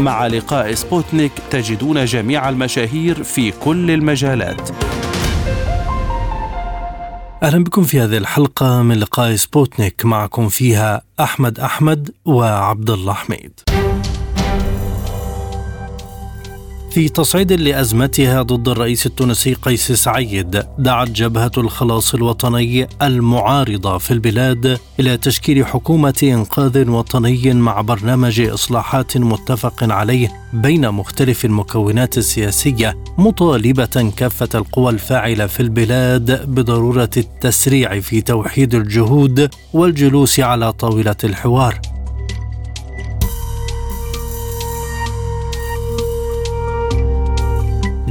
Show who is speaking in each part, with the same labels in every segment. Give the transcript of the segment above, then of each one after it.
Speaker 1: مع لقاء سبوتنيك تجدون جميع المشاهير في كل المجالات
Speaker 2: أهلا بكم في هذه الحلقة من لقاء سبوتنيك معكم فيها أحمد أحمد وعبد الله حميد. في تصعيد لأزمتها ضد الرئيس التونسي قيس سعيد دعت جبهة الخلاص الوطني المعارضة في البلاد إلى تشكيل حكومة إنقاذ وطني مع برنامج إصلاحات متفق عليه بين مختلف المكونات السياسية مطالبة كافة القوى الفاعلة في البلاد بضرورة التسريع في توحيد الجهود والجلوس على طاولة الحوار.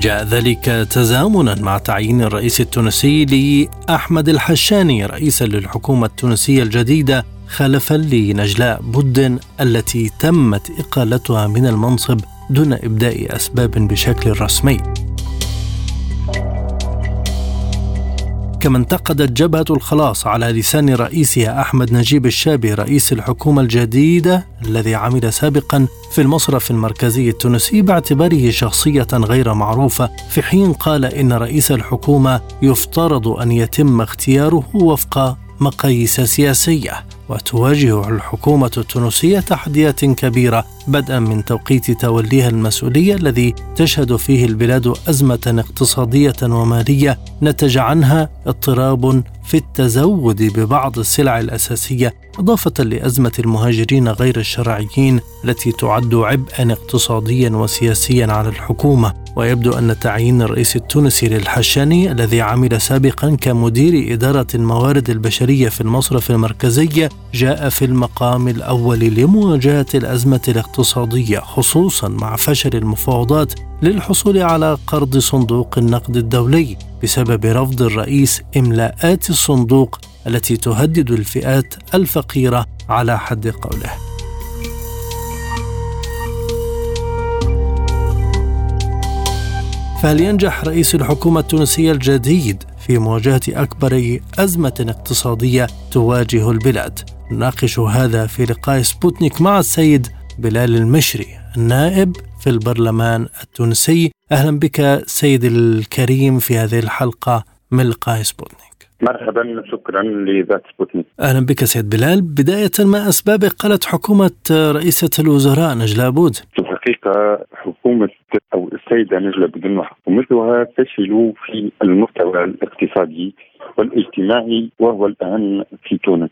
Speaker 2: جاء ذلك تزامنا مع تعيين الرئيس التونسي لأحمد الحشاني رئيسا للحكومة التونسية الجديدة خلفا لنجلاء بد التي تمت إقالتها من المنصب دون إبداء أسباب بشكل رسمي. كما انتقدت جبهة الخلاص على لسان رئيسها أحمد نجيب الشابي رئيس الحكومة الجديدة الذي عمل سابقا في المصرف المركزي التونسي باعتباره شخصية غير معروفة في حين قال إن رئيس الحكومة يفترض أن يتم اختياره وفق مقاييس سياسية وتواجه الحكومة التونسية تحديات كبيرة بدءا من توقيت توليها المسؤولية الذي تشهد فيه البلاد أزمة اقتصادية ومالية نتج عنها اضطراب في التزود ببعض السلع الأساسية إضافة لأزمة المهاجرين غير الشرعيين التي تعد عبئا اقتصاديا وسياسيا على الحكومة. ويبدو أن تعيين الرئيس التونسي للحشاني الذي عمل سابقا كمدير إدارة الموارد البشرية في المصرف المركزي جاء في المقام الأول لمواجهة الأزمة الاقتصادية خصوصا مع فشل المفاوضات للحصول على قرض صندوق النقد الدولي بسبب رفض الرئيس إملاءات الصندوق التي تهدد الفئات الفقيرة على حد قوله فهل ينجح رئيس الحكومة التونسية الجديد في مواجهة أكبر أزمة اقتصادية تواجه البلاد؟ نناقش هذا في لقاء سبوتنيك مع السيد بلال المشري النائب في البرلمان التونسي. أهلا بك سيد الكريم في هذه الحلقة من لقاء سبوتنيك.
Speaker 3: مرحبا شكرا لإذاعة سبوتنيك.
Speaker 2: أهلا بك سيد بلال. بداية ما أسباب إقالة حكومة رئيسة الوزراء نجلاء بودن
Speaker 3: في الحقيقة حكومة أو السيدة نجلاء بودن وحكومتها فشلوا في المستوى الاقتصادي والاجتماعي وهو الاهم في تونس.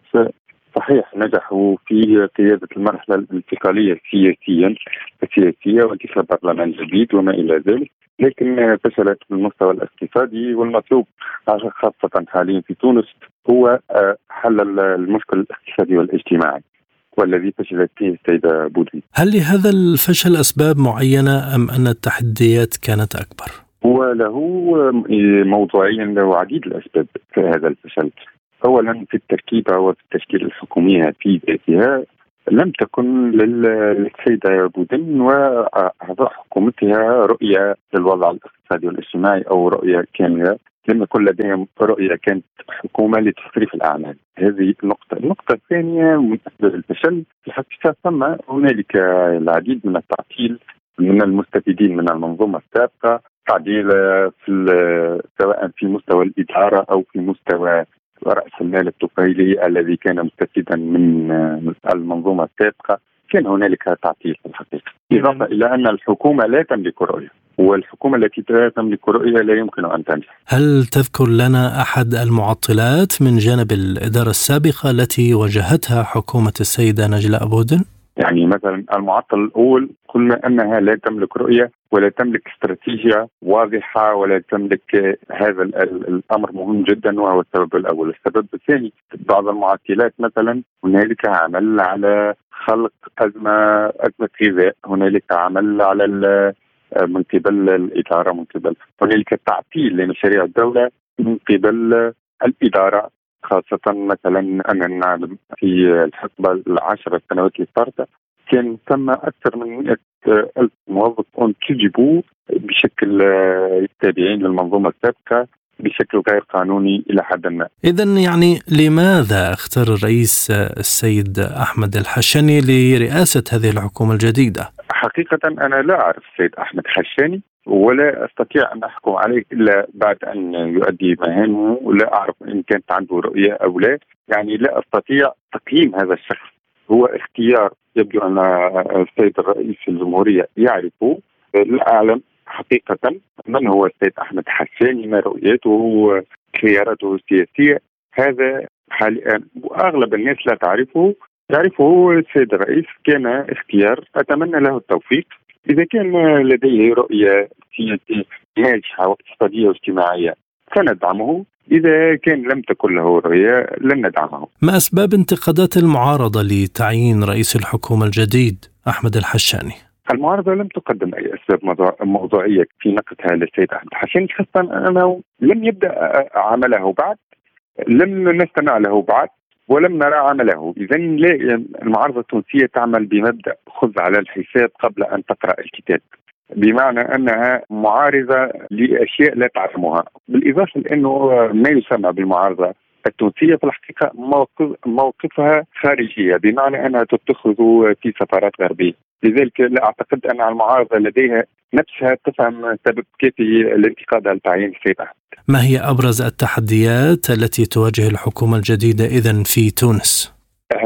Speaker 3: صحيح نجحوا في قيادة المرحلة الانتقالية سياسيا السياسية وانتخاب برلمان جديد وما إلى ذلك لكن فشلت في المستوى الاقتصادي والمطلوب خاصة حاليا في تونس هو آه، حل المشكل الاقتصادي والاجتماعي والذي فشلت فيه السيدة بودي
Speaker 2: هل لهذا الفشل أسباب معينة أم أن التحديات كانت أكبر؟
Speaker 3: هو له موضوعيا له عديد الأسباب في هذا الفشل اولا في التركيبة وفي التشكيل الحكومية في ذاتها لم تكن للسيدة بودن وأعضاء حكومتها رؤية للوضع الاقتصادي والاجتماعي أو رؤية كاملة لم يكن لديهم رؤية كانت حكومة لتصريف الأعمال. هذه النقطة، النقطة الثانية من اسباب الفشل في الحقيقة ثم هنالك العديد من التعطيل من المستفيدين من المنظومة السابقة تعديل في سواء في مستوى الإدارة أو في مستوى رأس المال الطفيلي الذي كان مستفيدا من المنظومة السابقة كان هنالك تعطيل في الحقيقة إضافة إلى أن الحكومة لا تملك رؤية والحكومة التي لا تملك رؤية لا يمكن أن تنجح.
Speaker 2: هل تذكر لنا أحد المعطلات من جانب الإدارة السابقة التي واجهتها حكومة السيدة نجلاء بودن؟
Speaker 3: يعني مثلا المعطل الأول قلنا أنها لا تملك رؤية ولا تملك استراتيجية واضحة ولا تملك هذا الأمر مهم جدا وهو السبب الأول، السبب الثاني بعض المعطلات مثلا هنالك عمل على خلق أزمة أزمة غذاء، هنالك عمل على من قبل الإدارة من قبل هنالك تعطيل لمشاريع الدولة من قبل الإدارة. خاصة مثلا أنا نعلم في الحقبة العشر سنوات اللي صارت كان ثم أكثر من 100 ألف موظف انتجبوا بشكل تابعين للمنظومة السابقة بشكل غير قانوني إلى حد ما.
Speaker 2: اذا يعني لماذا اختار الرئيس السيد أحمد الحشني لرئاسة هذه الحكومة الجديدة؟
Speaker 3: حقيقة أنا لا أعرف السيد أحمد حشاني ولا أستطيع أن أحكم عليه إلا بعد أن يؤدي مهامه ولا أعرف إن كانت عنده رؤية أو لا، يعني لا أستطيع تقييم هذا الشخص. هو اختيار يبدو أن السيد الرئيس الجمهورية يعرفه لا أعلم حقيقة من هو السيد أحمد حساني ما رؤيته خياراته السياسية. هذا حاليا وأغلب الناس لا تعرفه. يعرفه السيد الرئيس كان اختيار. أتمنى له التوفيق. إذا كان لديه رؤية سياسية ناجحة واقتصادية واجتماعية سندعمه. إذا كان لم تكن له رؤية لن ندعمه.
Speaker 2: ما أسباب انتقادات المعارضة لتعيين رئيس الحكومة الجديد أحمد الحشاني؟
Speaker 3: المعارضة لم تقدم أي أسباب موضوعية في نقدها للسيد أحمد حسين خاصة أنه لم يبدأ عمله بعد لم نستمع له بعد ولم نرى عمله. إذا المعارضة التونسية تعمل بمبدأ. خذ على الحساب قبل أن تقرأ الكتاب. بمعنى أنها معارضة لأشياء لا تعلمها، بالإضافة لأنه ما يسمى بالمعارضة التونسية في الحقيقة موقف موقفها خارجية بمعنى أنها تتخذ في سفارات غربية، لذلك لا أعتقد أن المعارضة لديها نفسها تفهم سبب كيف الانتقاد على تعيين السيد
Speaker 2: ما هي أبرز التحديات التي تواجه الحكومة الجديدة اذا في تونس؟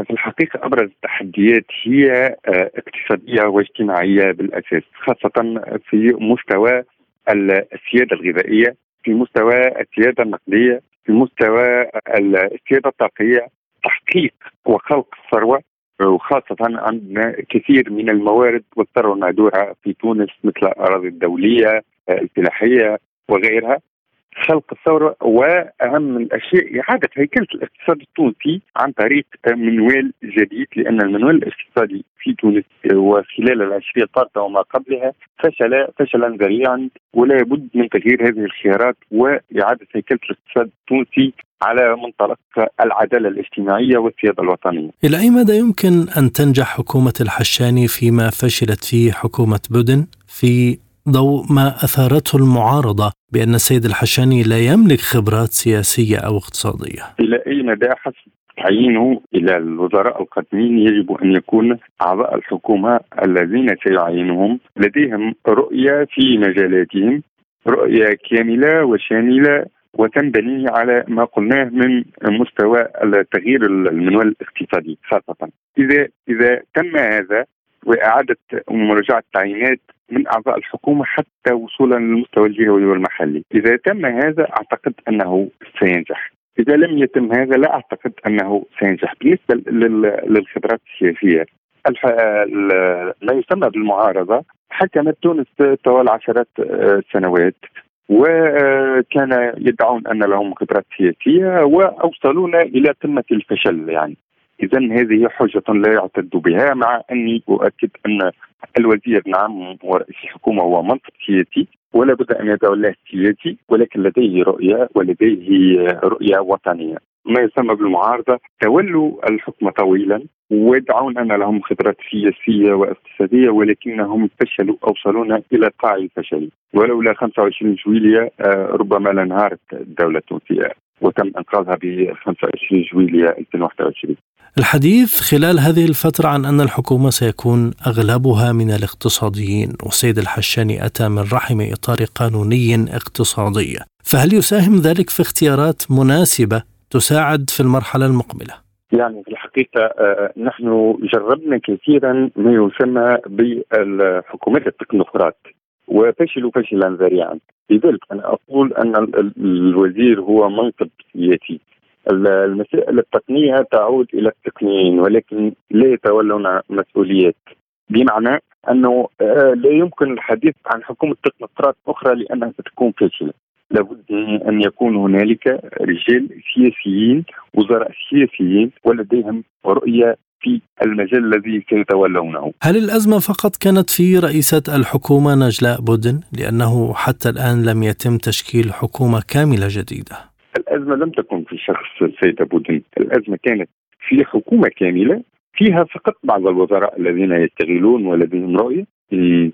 Speaker 3: في الحقيقة أبرز التحديات هي آه، اقتصادية واجتماعية بالأساس خاصة في مستوى السيادة الغذائية في مستوى السيادة النقدية في مستوى السيادة الطاقية تحقيق وخلق الثروة وخاصة عندنا كثير من الموارد والثروة المهدورة في تونس مثل الأراضي الدولية الفلاحية وغيرها. خلق الثورة وأهم الأشياء إعادة هيكلة الاقتصاد التونسي عن طريق منوال جديد لأن المنوال الاقتصادي في تونس وخلال العشرية الطارئة وما قبلها فشل فشلا ذريعا ولا بد من تغيير هذه الخيارات وإعادة هيكلة الاقتصاد التونسي على منطلق العدالة الاجتماعية والسيادة الوطنية.
Speaker 2: إلى أي مدى يمكن أن تنجح حكومة الحشاني فيما فشلت فيه حكومة بودن في ضوء ما أثارته المعارضة بأن السيد الحشاني لا يملك خبرات سياسية أو اقتصادية.
Speaker 3: إلى أي مدى حسب تعيينه إلى الوزراء القادمين يجب أن يكون أعضاء الحكومة الذين سيعينهم لديهم رؤية في مجالاتهم رؤية كاملة وشاملة وتنبني على ما قلناه من مستوى تغيير المنوال الاقتصادي خاصة اذا إذا تم هذا وإعادة مراجعة التعيينات من اعضاء الحكومة حتى وصولا للمستوى الجهوي والمحلي، إذا تم هذا أعتقد أنه سينجح، إذا لم يتم هذا لا أعتقد أنه سينجح، بالنسبة للخبرات السياسية ما يسمى بالمعارضة حكمت تونس طوال عشرات السنوات وكان يدعون أن لهم خبرات سياسية واوصلونا إلى قمة الفشل يعني. اذا هذه حجة لا يعتد بها مع أني أؤكد أن الوزير نعم ورئيس الحكومة هو منصب سياسي ولا بد أن يتولاه السياسي ولكن لديه رؤية ولديه رؤية وطنية. ما يسمى بالمعارضة تولوا الحكم طويلا ويدعون أن لهم خبرات سياسية واقتصادية ولكنهم فشلوا أوصلونا إلى قاع الفشل. ولولا 25 جويليا آه، ربما لانهارت الدولة التونسية. وتم إنقاذها ب 25 جويليا 2021
Speaker 2: الحديث خلال هذه الفترة عن أن الحكومة سيكون أغلبها من الاقتصاديين والسيد الحشاني أتى من رحم إطار قانوني اقتصادي. فهل يساهم ذلك في اختيارات مناسبة تساعد في المرحلة المقبلة؟
Speaker 3: يعني في الحقيقة آه، نحن جربنا كثيرا ما يسمى بالحكومات التكنوقراط. وفشلوا فشلا ذريعا. لذلك أنا أقول أن الوزير هو منصب سياسي. المسائل التقنية تعود إلى التقنيين ولكن لا يتولون مسؤوليات. بمعنى أنه آه، لا يمكن الحديث عن حكومة تكنوقراط أخرى لأنها ستكون فاشلة. لابد أن يكون هنالك رجال سياسيين وزراء سياسيين ولديهم رؤية في المجال الذي سيتولونه.
Speaker 2: هل الأزمة فقط كانت في رئيسة الحكومة نجلاء بودن؟ لأنه حتى الآن لم يتم تشكيل حكومة كاملة جديدة.
Speaker 3: الأزمة لم تكن في شخص السيدة بودن. الأزمة كانت في حكومة كاملة فيها فقط بعض الوزراء الذين يشتغلون ولديهم رؤية.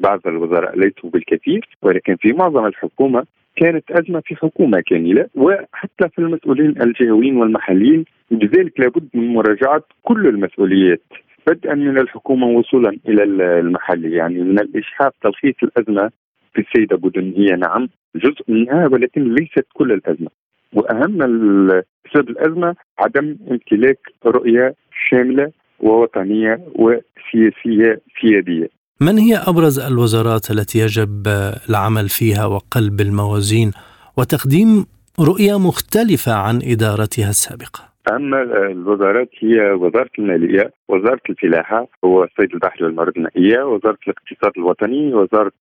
Speaker 3: بعض الوزراء ليسوا بالكثير ولكن في معظم الحكومة كانت أزمة في حكومة كاملة وحتى في المسؤولين الجهويين والمحليين لذلك لابد من مراجعة كل المسؤوليات بدءا من الحكومة وصولا إلى المحلي يعني من الإشحاف تلخيص الأزمة في السيدة بودن هي نعم جزء منها ولكن ليست كل الأزمة. وأهم سبب الأزمة عدم امتلاك رؤية شاملة ووطنية وسياسية سيادية.
Speaker 2: من هي أبرز الوزارات التي يجب العمل فيها وقلب الموازين وتقديم رؤية مختلفة عن إدارتها السابقة؟
Speaker 3: أما الوزارات هي وزارة المالية، وزارة الفلاحة والصيد البحري والموارد المائيه، وزارة الاقتصاد الوطني، وزارة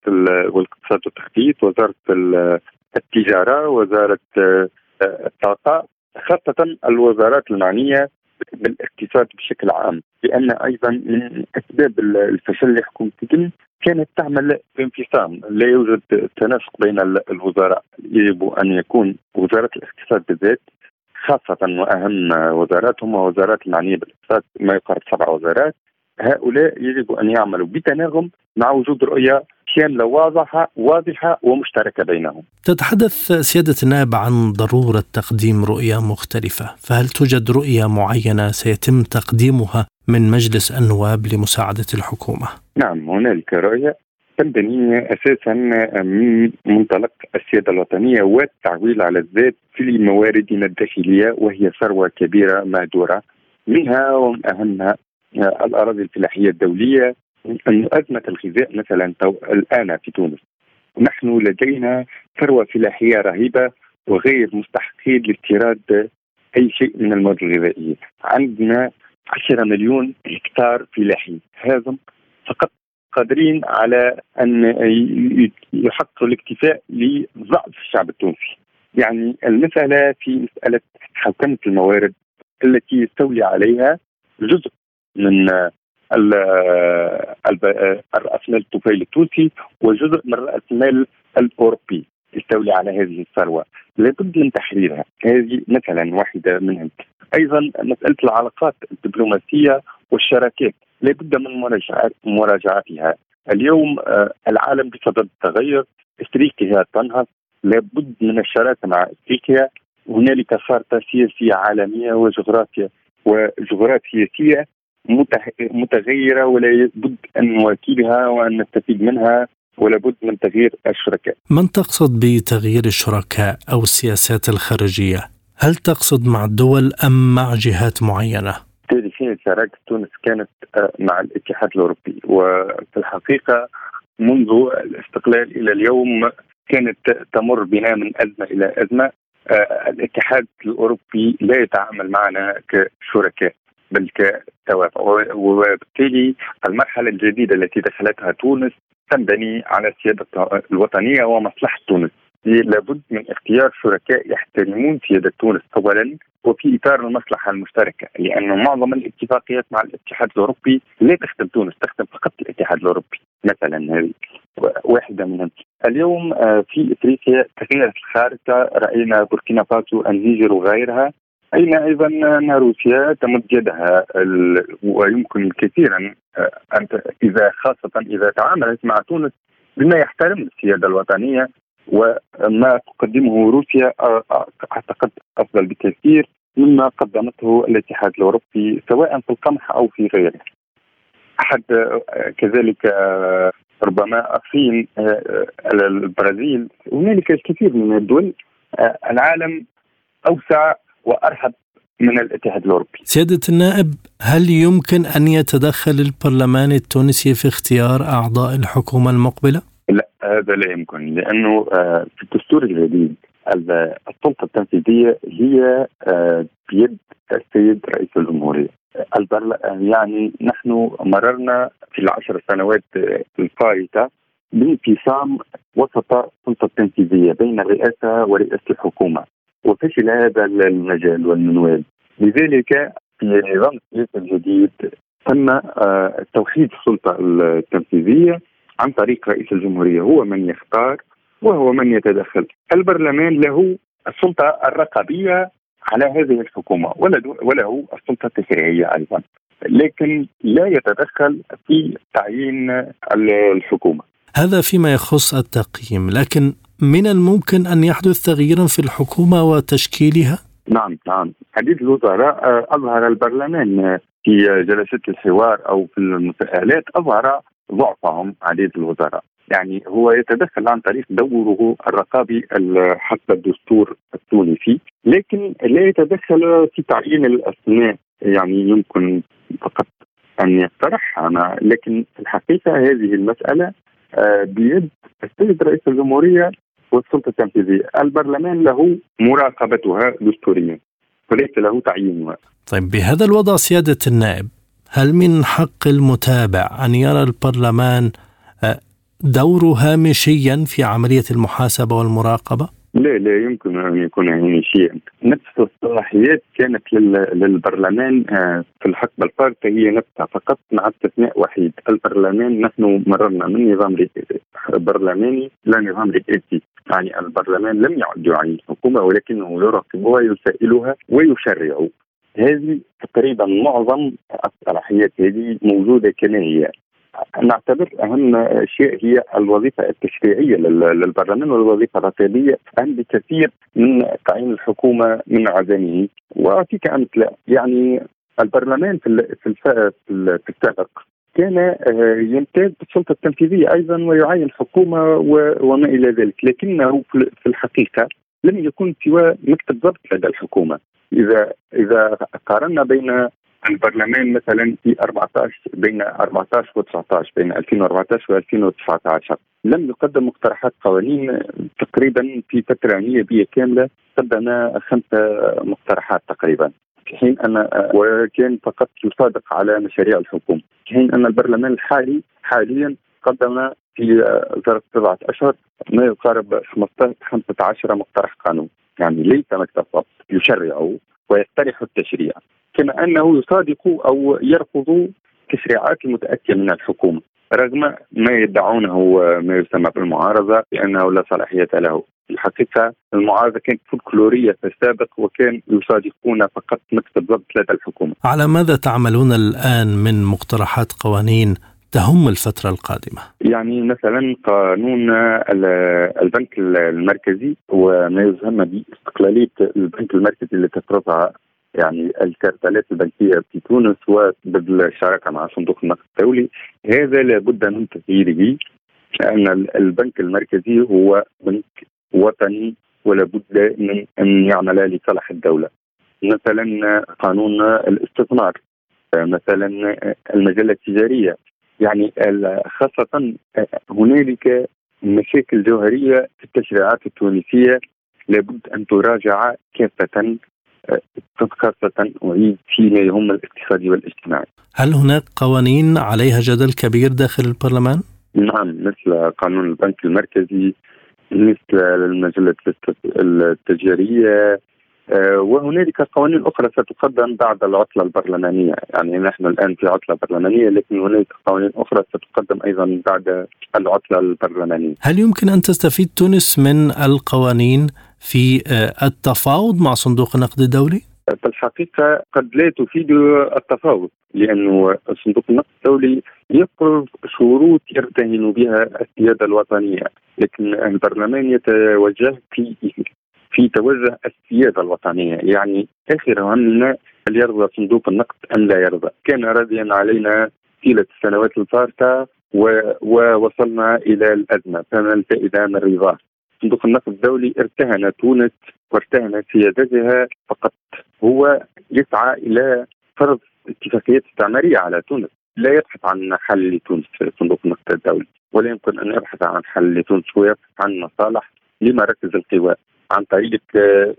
Speaker 3: والاقتصاد والتخطيط، وزارة التجارة، وزارة الطاقة، خاصة الوزارات المعنية بالاقتصاد بشكل عام لأن أيضا من أسباب الفشل لحكومه كانت تعمل بانفصام لا يوجد تناسق بين الوزراء. يجب أن يكون وزارة الاقتصاد بالذات خاصة وأهم وزارات هم وزارات المعنية بالاقتصاد ما يقارب سبع وزارات. هؤلاء يجب أن يعملوا بتناغم مع وجود رؤية شاملة واضحة واضحة ومشتركة بينهم.
Speaker 2: تتحدث سيادة النائب عن ضرورة تقديم رؤية مختلفة. فهل توجد رؤية معينة سيتم تقديمها من مجلس النواب لمساعدة الحكومة؟
Speaker 3: نعم هنالك رؤية تنبني أساسا من منطلق السيادة الوطنية والتعويل على الذات في مواردنا الداخلية وهي ثروة كبيرة مهدورة. منها ومن أهمها الأراضي الفلاحية الدولية أن أزمة الغذاء مثلا الآن في تونس. نحن لدينا ثروة فلاحية رهيبة وغير مستحقين لاستيراد أي شيء من المواد الغذائية. عندنا 10 مليون هكتار فلاحي. هذا فقط قادرين على أن يحققوا الاكتفاء لضعف الشعب التونسي. يعني المسألة في مسألة حوكمة الموارد التي يستولي عليها جزء من راس مال الطفيل التونسي وجزء من راس المال الاوروبي يستولي على هذه الثروة. لابد من تحريرها. هذه مثلا واحدة منهم. أيضا مسألة العلاقات الدبلوماسية والشراكات. لابد من مراجعتها. اليوم آه، العالم بصدد التغير إفريقيا تنهض. لابد من الشراكة مع إفريقيا. هنالك خارطة سياسية عالمية وجغرافيا وجغرافيا سياسية. متغيرة ولا بد أن نواكبها وأن نستفيد منها ولا بد من تغيير الشركاء
Speaker 2: من تقصد بتغيير الشركاء أو السياسات الخارجية؟ هل تقصد مع الدول أم مع جهات معينة؟
Speaker 3: تاريخيا شراكة تونس كانت آه، مع الاتحاد الأوروبي وفي الحقيقة منذ الاستقلال إلى اليوم كانت تمر بنا من أزمة إلى أزمة آه، الاتحاد الأوروبي لا يتعامل معنا كشركاء بل كتوافق وبالتالي المرحلة الجديدة التي دخلتها تونس تنبني على السيادة الوطنية ومصلحة تونس. لابد من اختيار شركاء يحترمون سيادة تونس أولا وفي إطار المصلحة المشتركة لأن معظم الاتفاقيات مع الاتحاد الأوروبي لا تخدم تونس تخدم فقط الاتحاد الأوروبي مثلا. هذه واحدة منهم. اليوم آه، في إفريقيا تغيرت الخارطة رأينا بوركينا فاسو النيجر وغيرها أين أيضا أن روسيا تمد يدها ويمكن كثيرا آه، أن إذا خاصة إذا تعاملت مع تونس بما يحترم السيادة الوطنية وما تقدمه روسيا آه، آه، أعتقد أفضل بكثير مما قدمته الاتحاد الأوروبي سواء في القمح أو في غيره. أحد كذلك ربما الصين البرازيل هنالك الكثير من الدول العالم أوسع وارحب من الاتحاد الأوروبي.
Speaker 2: سيادة النائب هل يمكن أن يتدخل البرلمان التونسي في اختيار أعضاء الحكومة المقبلة؟
Speaker 3: لا هذا لا يمكن لأنه آه، في الدستور الجديد السلطة التنفيذية هي آه، بيد السيد رئيس الجمهورية. يعني نحن مررنا في العشر سنوات الفائتة بانفصام وسط السلطة التنفيذية بين الرئاسه ورئاسة الحكومة وفشل هذا المجال والمنوال. لذلك في نظام السياسة الجديد تم آه، توحيد السلطة التنفيذية عن طريق رئيس الجمهورية. هو من يختار وهو من يتدخل. البرلمان له السلطة الرقابية على هذه الحكومة وله السلطة التشريعية أيضا. لكن لا يتدخل في تعيين الحكومة.
Speaker 2: هذا فيما يخص التقييم لكن من الممكن أن يحدث تغيير في الحكومة وتشكيلها؟
Speaker 3: نعم نعم. عديد الوزراء آه، أظهر البرلمان في جلسات الحوار أو في المساءلات أظهر ضعفهم عديد الوزراء. يعني هو يتدخل عن طريق دوره الرقابي حسب الدستور التونسي لكن لا يتدخل في تعيين الأسماء. يعني يمكن فقط أن يقترحها لكن في الحقيقة هذه المسألة آه، بيد السيد رئيس الجمهورية والسلطة التنفيذية، البرلمان له مراقبتها دستوريا وليس له تعيينها.
Speaker 2: طيب بهذا الوضع سيادة النائب هل من حق المتابع أن يرى البرلمان آه، دوره هامشيا في عملية المحاسبة والمراقبة؟
Speaker 3: لا لا يمكن أن يكون هامشيا نفس الصلاحيات كانت للبرلمان آه، في الحقبة الفارقه هي نفسها فقط مع استثناء وحيد. البرلمان نحن مررنا من نظام برلماني إلى نظام رئاسي يعني البرلمان لم يعد يعين الحكومة ولكنه يراقبها ويسائلها ويشرع. هذه تقريبا معظم الصلاحيات هذه موجودة كما هي. نعتبر أهم شيء هي الوظيفة التشريعية للبرلمان والوظيفة الرقابية أهم بكثير من تعيين الحكومة من عدمه. وأعطيك أمثلة. يعني البرلمان في في السابق كان آه، يمتاز بالسلطة التنفيذية أيضا ويعين حكومه وما إلى ذلك. لكنه في الحقيقة لم يكن سوى مكتب ضبط لدى الحكومة. اذا إذا قارنا بين البرلمان مثلا في 14 بين 14 و 19 بين 2014 و 2019 لم يقدم مقترحات قوانين تقريبا في فترة نيابية كاملة قدم خمسه مقترحات تقريبا. في حين ان وكان فقط يصادق على مشاريع الحكومة. في حين أن البرلمان الحالي حاليا قدم في ظرف بضعه أشهر ما يقارب 15 مقترح قانون. يعني ليس مكتب يشرع ويقترح التشريع كما أنه يصادق أو يرفض تشريعات المتاتيه من الحكومة رغم ما يدعونه ما يسمى بالمعارضة بأنه لا صلاحية له الحقيقة المعارضة كانت فولكلورية في السابق وكان يصادقون فقط مكتب ضبط لدى الحكومة.
Speaker 2: على ماذا تعملون الآن من مقترحات قوانين تهم الفترة القادمة؟
Speaker 3: يعني مثلا قانون البنك المركزي وما يسمى باستقلالية البنك المركزي اللي تفرضها يعني الكارتلات البنكية في تونس وبالشراكة مع صندوق النقد الدولي هذا لابد من تغييره لأن البنك المركزي هو بنك وطني ولا بد من أن يعمل لصالح الدولة مثلا قانون الاستثمار مثلا المجلة التجارية يعني خاصة هنالك مشاكل جوهرية في التشريعات التونسية لابد أن تراجع كافة خاصة أعيد فيما يهم الاقتصادي والاجتماعي
Speaker 2: هل هناك قوانين عليها جدل كبير داخل البرلمان؟
Speaker 3: نعم مثل قانون البنك المركزي مثل المجلة التجارية آه، وهنالك قوانين أخرى ستقدم بعد العطلة البرلمانية. يعني نحن الآن في عطلة برلمانية لكن هنالك قوانين أخرى ستقدم أيضا بعد العطلة البرلمانية.
Speaker 2: هل يمكن أن تستفيد تونس من القوانين في آه، التفاوض مع صندوق النقد الدولي؟
Speaker 3: في الحقيقة قد لا تفيد التفاوض لأنه صندوق النقد الدولي يفرض شروط يرتهن بها السيادة الوطنية. لكن البرلمان يتوجه في في توجه السيادة الوطنية. يعني آخر همنا هل يرضى صندوق النقد أم لا يرضى؟ كان راضيا علينا طيلة السنوات الفارقة ووصلنا إلى الأزمة. فما الفائدة من رضاه؟ صندوق النقد الدولي ارتهن تونس وارتهن سيادتها. فقط هو يسعى إلى فرض اتفاقيات استعمارية على تونس. لا يبحث عن حل لتونس صندوق النقد الدولي. ولا يمكن أن يبحث عن حل لتونس هو يبحث عن مصالح لمراكز القوى. عن طريق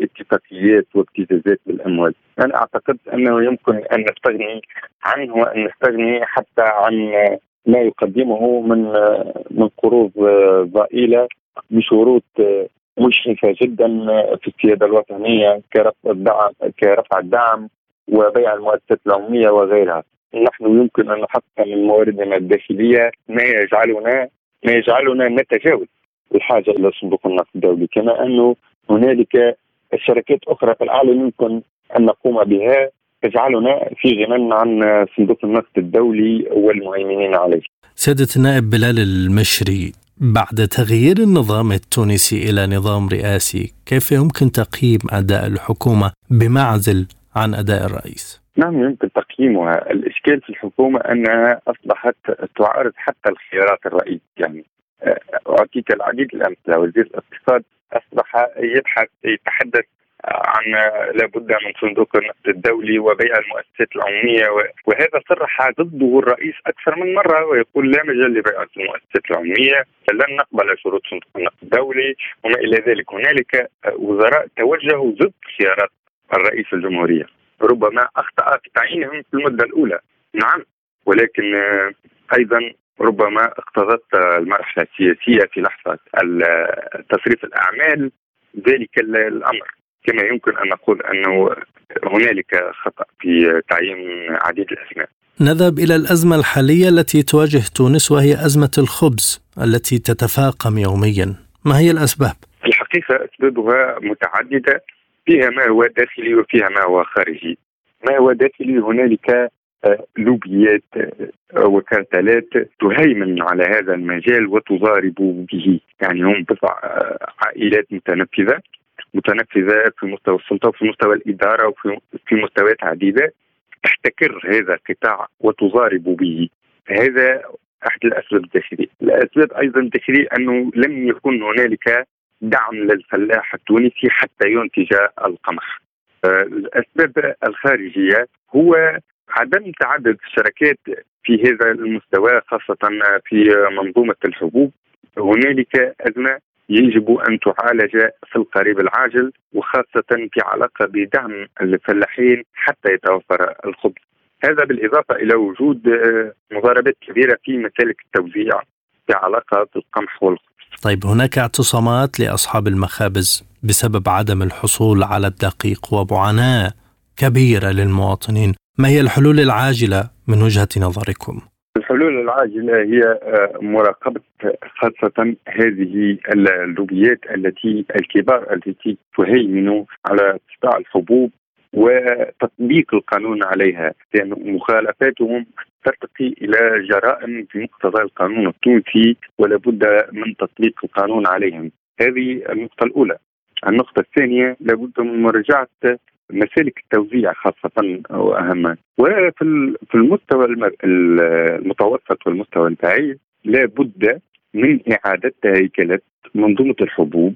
Speaker 3: اتفاقيات وابتزازات بالأموال. أنا أعتقد أنه يمكن أن نستغني عنه وأن نستغني حتى عن ما يقدمه من من قروض ضئيلة بشروط مشرفه جدا في السيادة الوطنية كرفع الدعم كرفع الدعم وبيع المؤسسات العمومية وغيرها. نحن يمكن أن نحقق من مواردنا الداخلية ما يجعلنا ما يجعلنا نتجاوز الحاجة إلى صندوق النقد الدولي كما أنه هنالك شركات أخرى في العالم يمكن أن نقوم بها تجعلنا في غنى عن صندوق النقد الدولي والمهيمنين عليه.
Speaker 2: سيادة النائب بلال المشري بعد تغيير النظام التونسي إلى نظام رئاسي، كيف يمكن تقييم أداء الحكومة بمعزل عن أداء الرئيس؟
Speaker 3: نعم يمكن تقييمها، الإشكال في الحكومة أنها أصبحت تعارض حتى الخيارات الرئيس يعني اعطيك العديد الأمثلة وزير الاقتصاد أصبح يبحث يتحدث عن لابد من صندوق النقد الدولي وبيع المؤسسات العمومية وهذا صرح ضده الرئيس أكثر من مرة ويقول لا مجال لبيع المؤسسات العمومية لن نقبل شروط صندوق النقد الدولي وما إلى ذلك. هنالك وزراء توجهوا ضد خيارات الرئيس الجمهورية. ربما اخطا في تعيينهم في المدة الأولى. نعم ولكن أيضا ربما اقتضت المرحله السياسية في لحظة تصريف الأعمال ذلك الأمر كما يمكن أن نقول أنه هنالك خطأ في تعيين عديد الاسماء.
Speaker 2: نذهب إلى الأزمة الحالية التي تواجه تونس وهي أزمة الخبز التي تتفاقم يوميا. ما هي الأسباب؟
Speaker 3: في الحقيقة أسبابها متعددة فيها ما هو داخلي وفيها ما هو خارجي. ما هو داخلي هنالك لوبيات آه، وكارتلات تهيمن على هذا المجال وتضارب به. يعني هم بضع آه، عائلات متنفذة متنفذة في مستوى السلطة وفي مستوى الإدارة وفي في مستويات عديدة تحتكر هذا القطاع وتضارب به. هذا أحد الأسباب الداخلية، الأسباب أيضا الداخلية أنه لم يكن هنالك دعم للفلاح التونسي حتى ينتج القمح. الأسباب الخارجية هو عدم تعدد الشركات في هذا المستوى خاصة في منظومة الحبوب هنالك أزمة يجب أن تعالج في القريب العاجل وخاصة في علاقة بدعم الفلاحين حتى يتوفر الخبز. هذا بالإضافة إلى وجود مضاربات كبيرة في مسالك التوزيع في علاقة بالقمح والخبز.
Speaker 2: طيب هناك اعتصامات لأصحاب المخابز بسبب عدم الحصول على الدقيق ومعاناة كبيرة للمواطنين، ما هي الحلول العاجلة من وجهة نظركم؟
Speaker 3: الحلول العاجلة هي آه، مراقبة خاصة هذه اللوبيات التي الكبار التي تهيمن على قطاع الحبوب وتطبيق القانون عليها لأن مخالفاتهم ترتقي إلى جرائم في مقتضى القانون التونسي ولا بد من تطبيق القانون عليهم هذه النقطة الأولى النقطة الثانية لابد من مراجعة مسالك التوزيع خاصة وأهمها وفي في المستوى المتوسط والمستوى البعيد لا بد من إعادة هيكلة منظومة الحبوب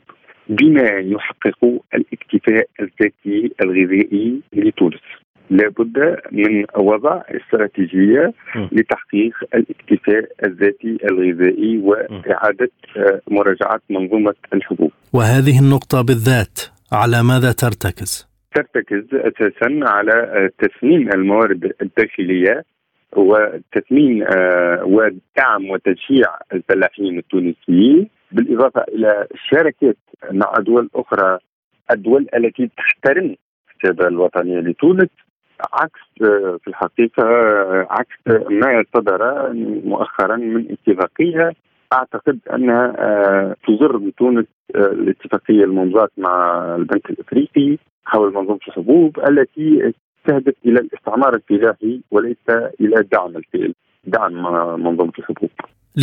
Speaker 3: بما يحقق الاكتفاء الذاتي الغذائي لتونس. لا بد من وضع استراتيجية لتحقيق الاكتفاء الذاتي الغذائي وإعادة آه، مراجعة منظومة الحبوب.
Speaker 2: وهذه النقطة بالذات على ماذا ترتكز؟
Speaker 3: ترتكز أساسا على تثمين الموارد الداخلية وتثمين آه، ودعم وتشجيع الفلاحين التونسيين بالإضافة إلى الشراكات مع دول أخرى الدول التي تحترم السياده الوطنيه لتونس عكس آه، في الحقيقة آه، عكس ما صدر مؤخرا من اتفاقية. أعتقد أنها تضر بتونس الاتفاقية الممضاه مع البنك الأفريقي. حول منظومة الحبوب التي تهدف إلى الاستعمار الفلاحي وليس إلى دعم الفئل دعم منظومة الحبوب.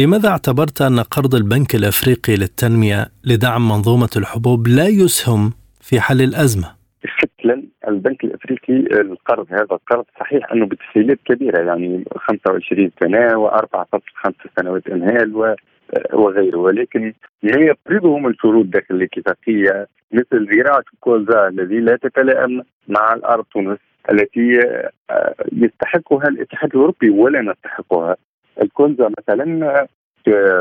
Speaker 2: لماذا اعتبرت أن قرض البنك الأفريقي للتنمية لدعم منظومة الحبوب لا يسهم في حل الأزمة؟
Speaker 3: شكلا البنك الأفريقي القرض هذا القرض صحيح أنه بتسهيلات كبيرة يعني 25 سنة و4.5 سنوات انهال وغيره. ولكن ما يفرضه من شروط داخل الاتفاقية مثل زراعه الكولزا الذي لا تتلائم مع الأرض تونس التي آه، يستحقها الاتحاد الأوروبي ولا نستحقها. الكولزا مثلا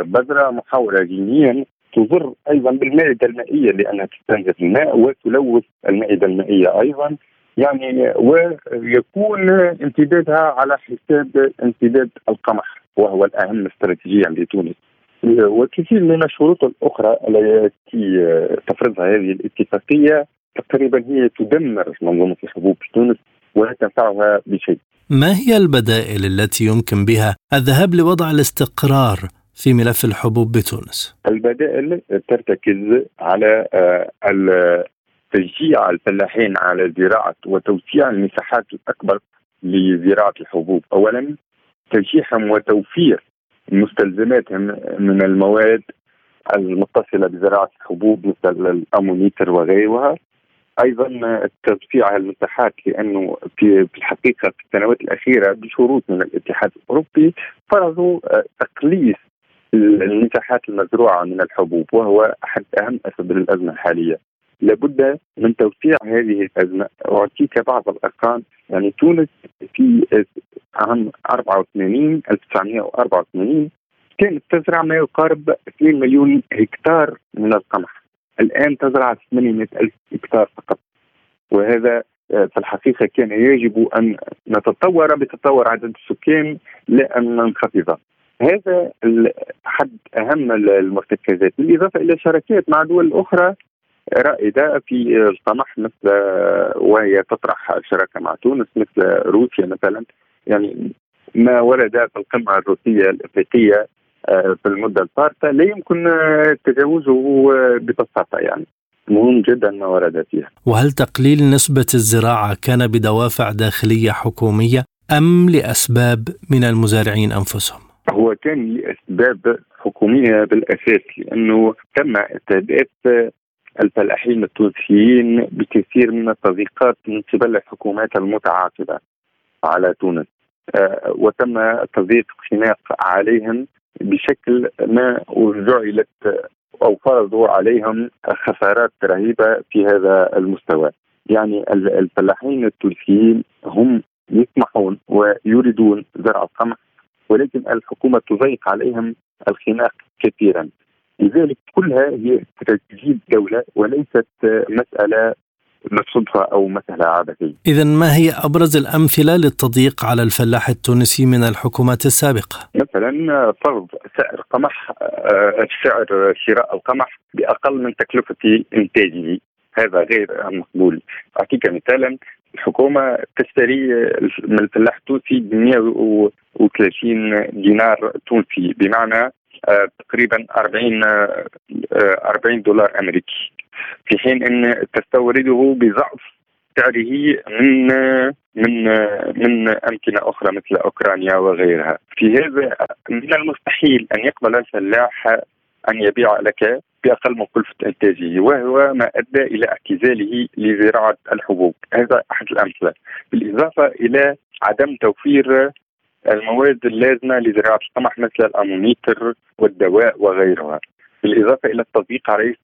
Speaker 3: بذره محاوره دينيا تضر أيضا بالمائدة المائية لأنها تستنزف الماء وتلوث المائدة المائية أيضا. يعني ويكون امتدادها على حساب امتداد القمح وهو الأهم استراتيجيا لتونس. وكثير من الشروط الأخرى التي تفرضها هذه الاتفاقية تقريبا هي تدمر منظومة الحبوب في تونس ولا تنفعها بشيء.
Speaker 2: ما هي البدائل التي يمكن بها الذهاب لوضع الاستقرار في ملف الحبوب بتونس؟
Speaker 3: البدائل ترتكز على آه، تشجيع الفلاحين على زراعة وتوسيع المساحات الأكبر لزراعة الحبوب أولا تشجيعهم وتوفير مستلزماتهم من المواد المتصلة بزراعة الحبوب مثل الأمونيتر وغيرها أيضا توسيع المساحات لأنه في الحقيقة في السنوات الأخيرة بشروط من الاتحاد الأوروبي فرضوا تقليص المساحات المزروعة من الحبوب وهو أحد أهم أسباب الأزمة الحالية. لابد من توسيع هذه الأزمة. أعطيك بعض الأرقام. يعني تونس في عام 84 1984 كانت تزرع ما يقارب 2 مليون هكتار من القمح. الآن تزرع 800 ألف هكتار فقط. وهذا آه، في الحقيقة كان يجب أن نتطور بتطور عدد السكان لا أن ننخفض. هذا أحد أهم المرتكزات بالإضافة إلى شراكات مع دول أخرى رائدة في القمح مثل وهي تطرح شراكة مع تونس مثل روسيا مثلا. يعني ما ورد في القمة الروسية الأفريقية آه، في المدة الفارطة. لا يمكن تجاوزه ببساطة يعني. مهم جدا ما ورد فيها.
Speaker 2: وهل تقليل نسبة الزراعة كان بدوافع داخلية حكومية أم لأسباب من المزارعين أنفسهم؟
Speaker 3: هو كان لأسباب حكومية بالأساس لأنه تم استهداف الفلاحين التونسيين بكثير من التضييقات من قبل الحكومات المتعاقبة على تونس. آه، وتم تضييق خناق عليهم بشكل ما وجعلت أو فرضوا عليهم خسارات رهيبة في هذا المستوى. يعني الفلاحين التونسيين هم يطمحون ويريدون زرع القمح ولكن الحكومة تضيق عليهم الخناق كثيرا. لذلك كلها هي استراتيجيه دولة وليست مسألة بالصدفة أو مسألة عبثية
Speaker 2: إذا ما هي أبرز الأمثلة للتضييق على الفلاح التونسي من الحكومات السابقة؟
Speaker 3: مثلا فرض سعر قمح آه، سعر شراء القمح بأقل من تكلفة إنتاجه. هذا غير مقبول. أعطيك مثالا الحكومة تشتري من الفلاح التونسي ب 130 دينار تونسي. بمعنى تقريبا 40 40 آه، دولار أمريكي. في حين إن تستورده بضعف سعره من من من أمكنة أخرى مثل أوكرانيا وغيرها. في هذا من المستحيل أن يقبل الفلاح أن يبيع لك بأقل من كلفة إنتاجه وهو ما أدى إلى اعتزاله لزراعة الحبوب، هذا أحد الأمثلة، بالإضافة إلى عدم توفير المواد اللازمة لزراعة القمح مثل الأمونيتر والدواء وغيرها. بالإضافة إلى التضييق عليه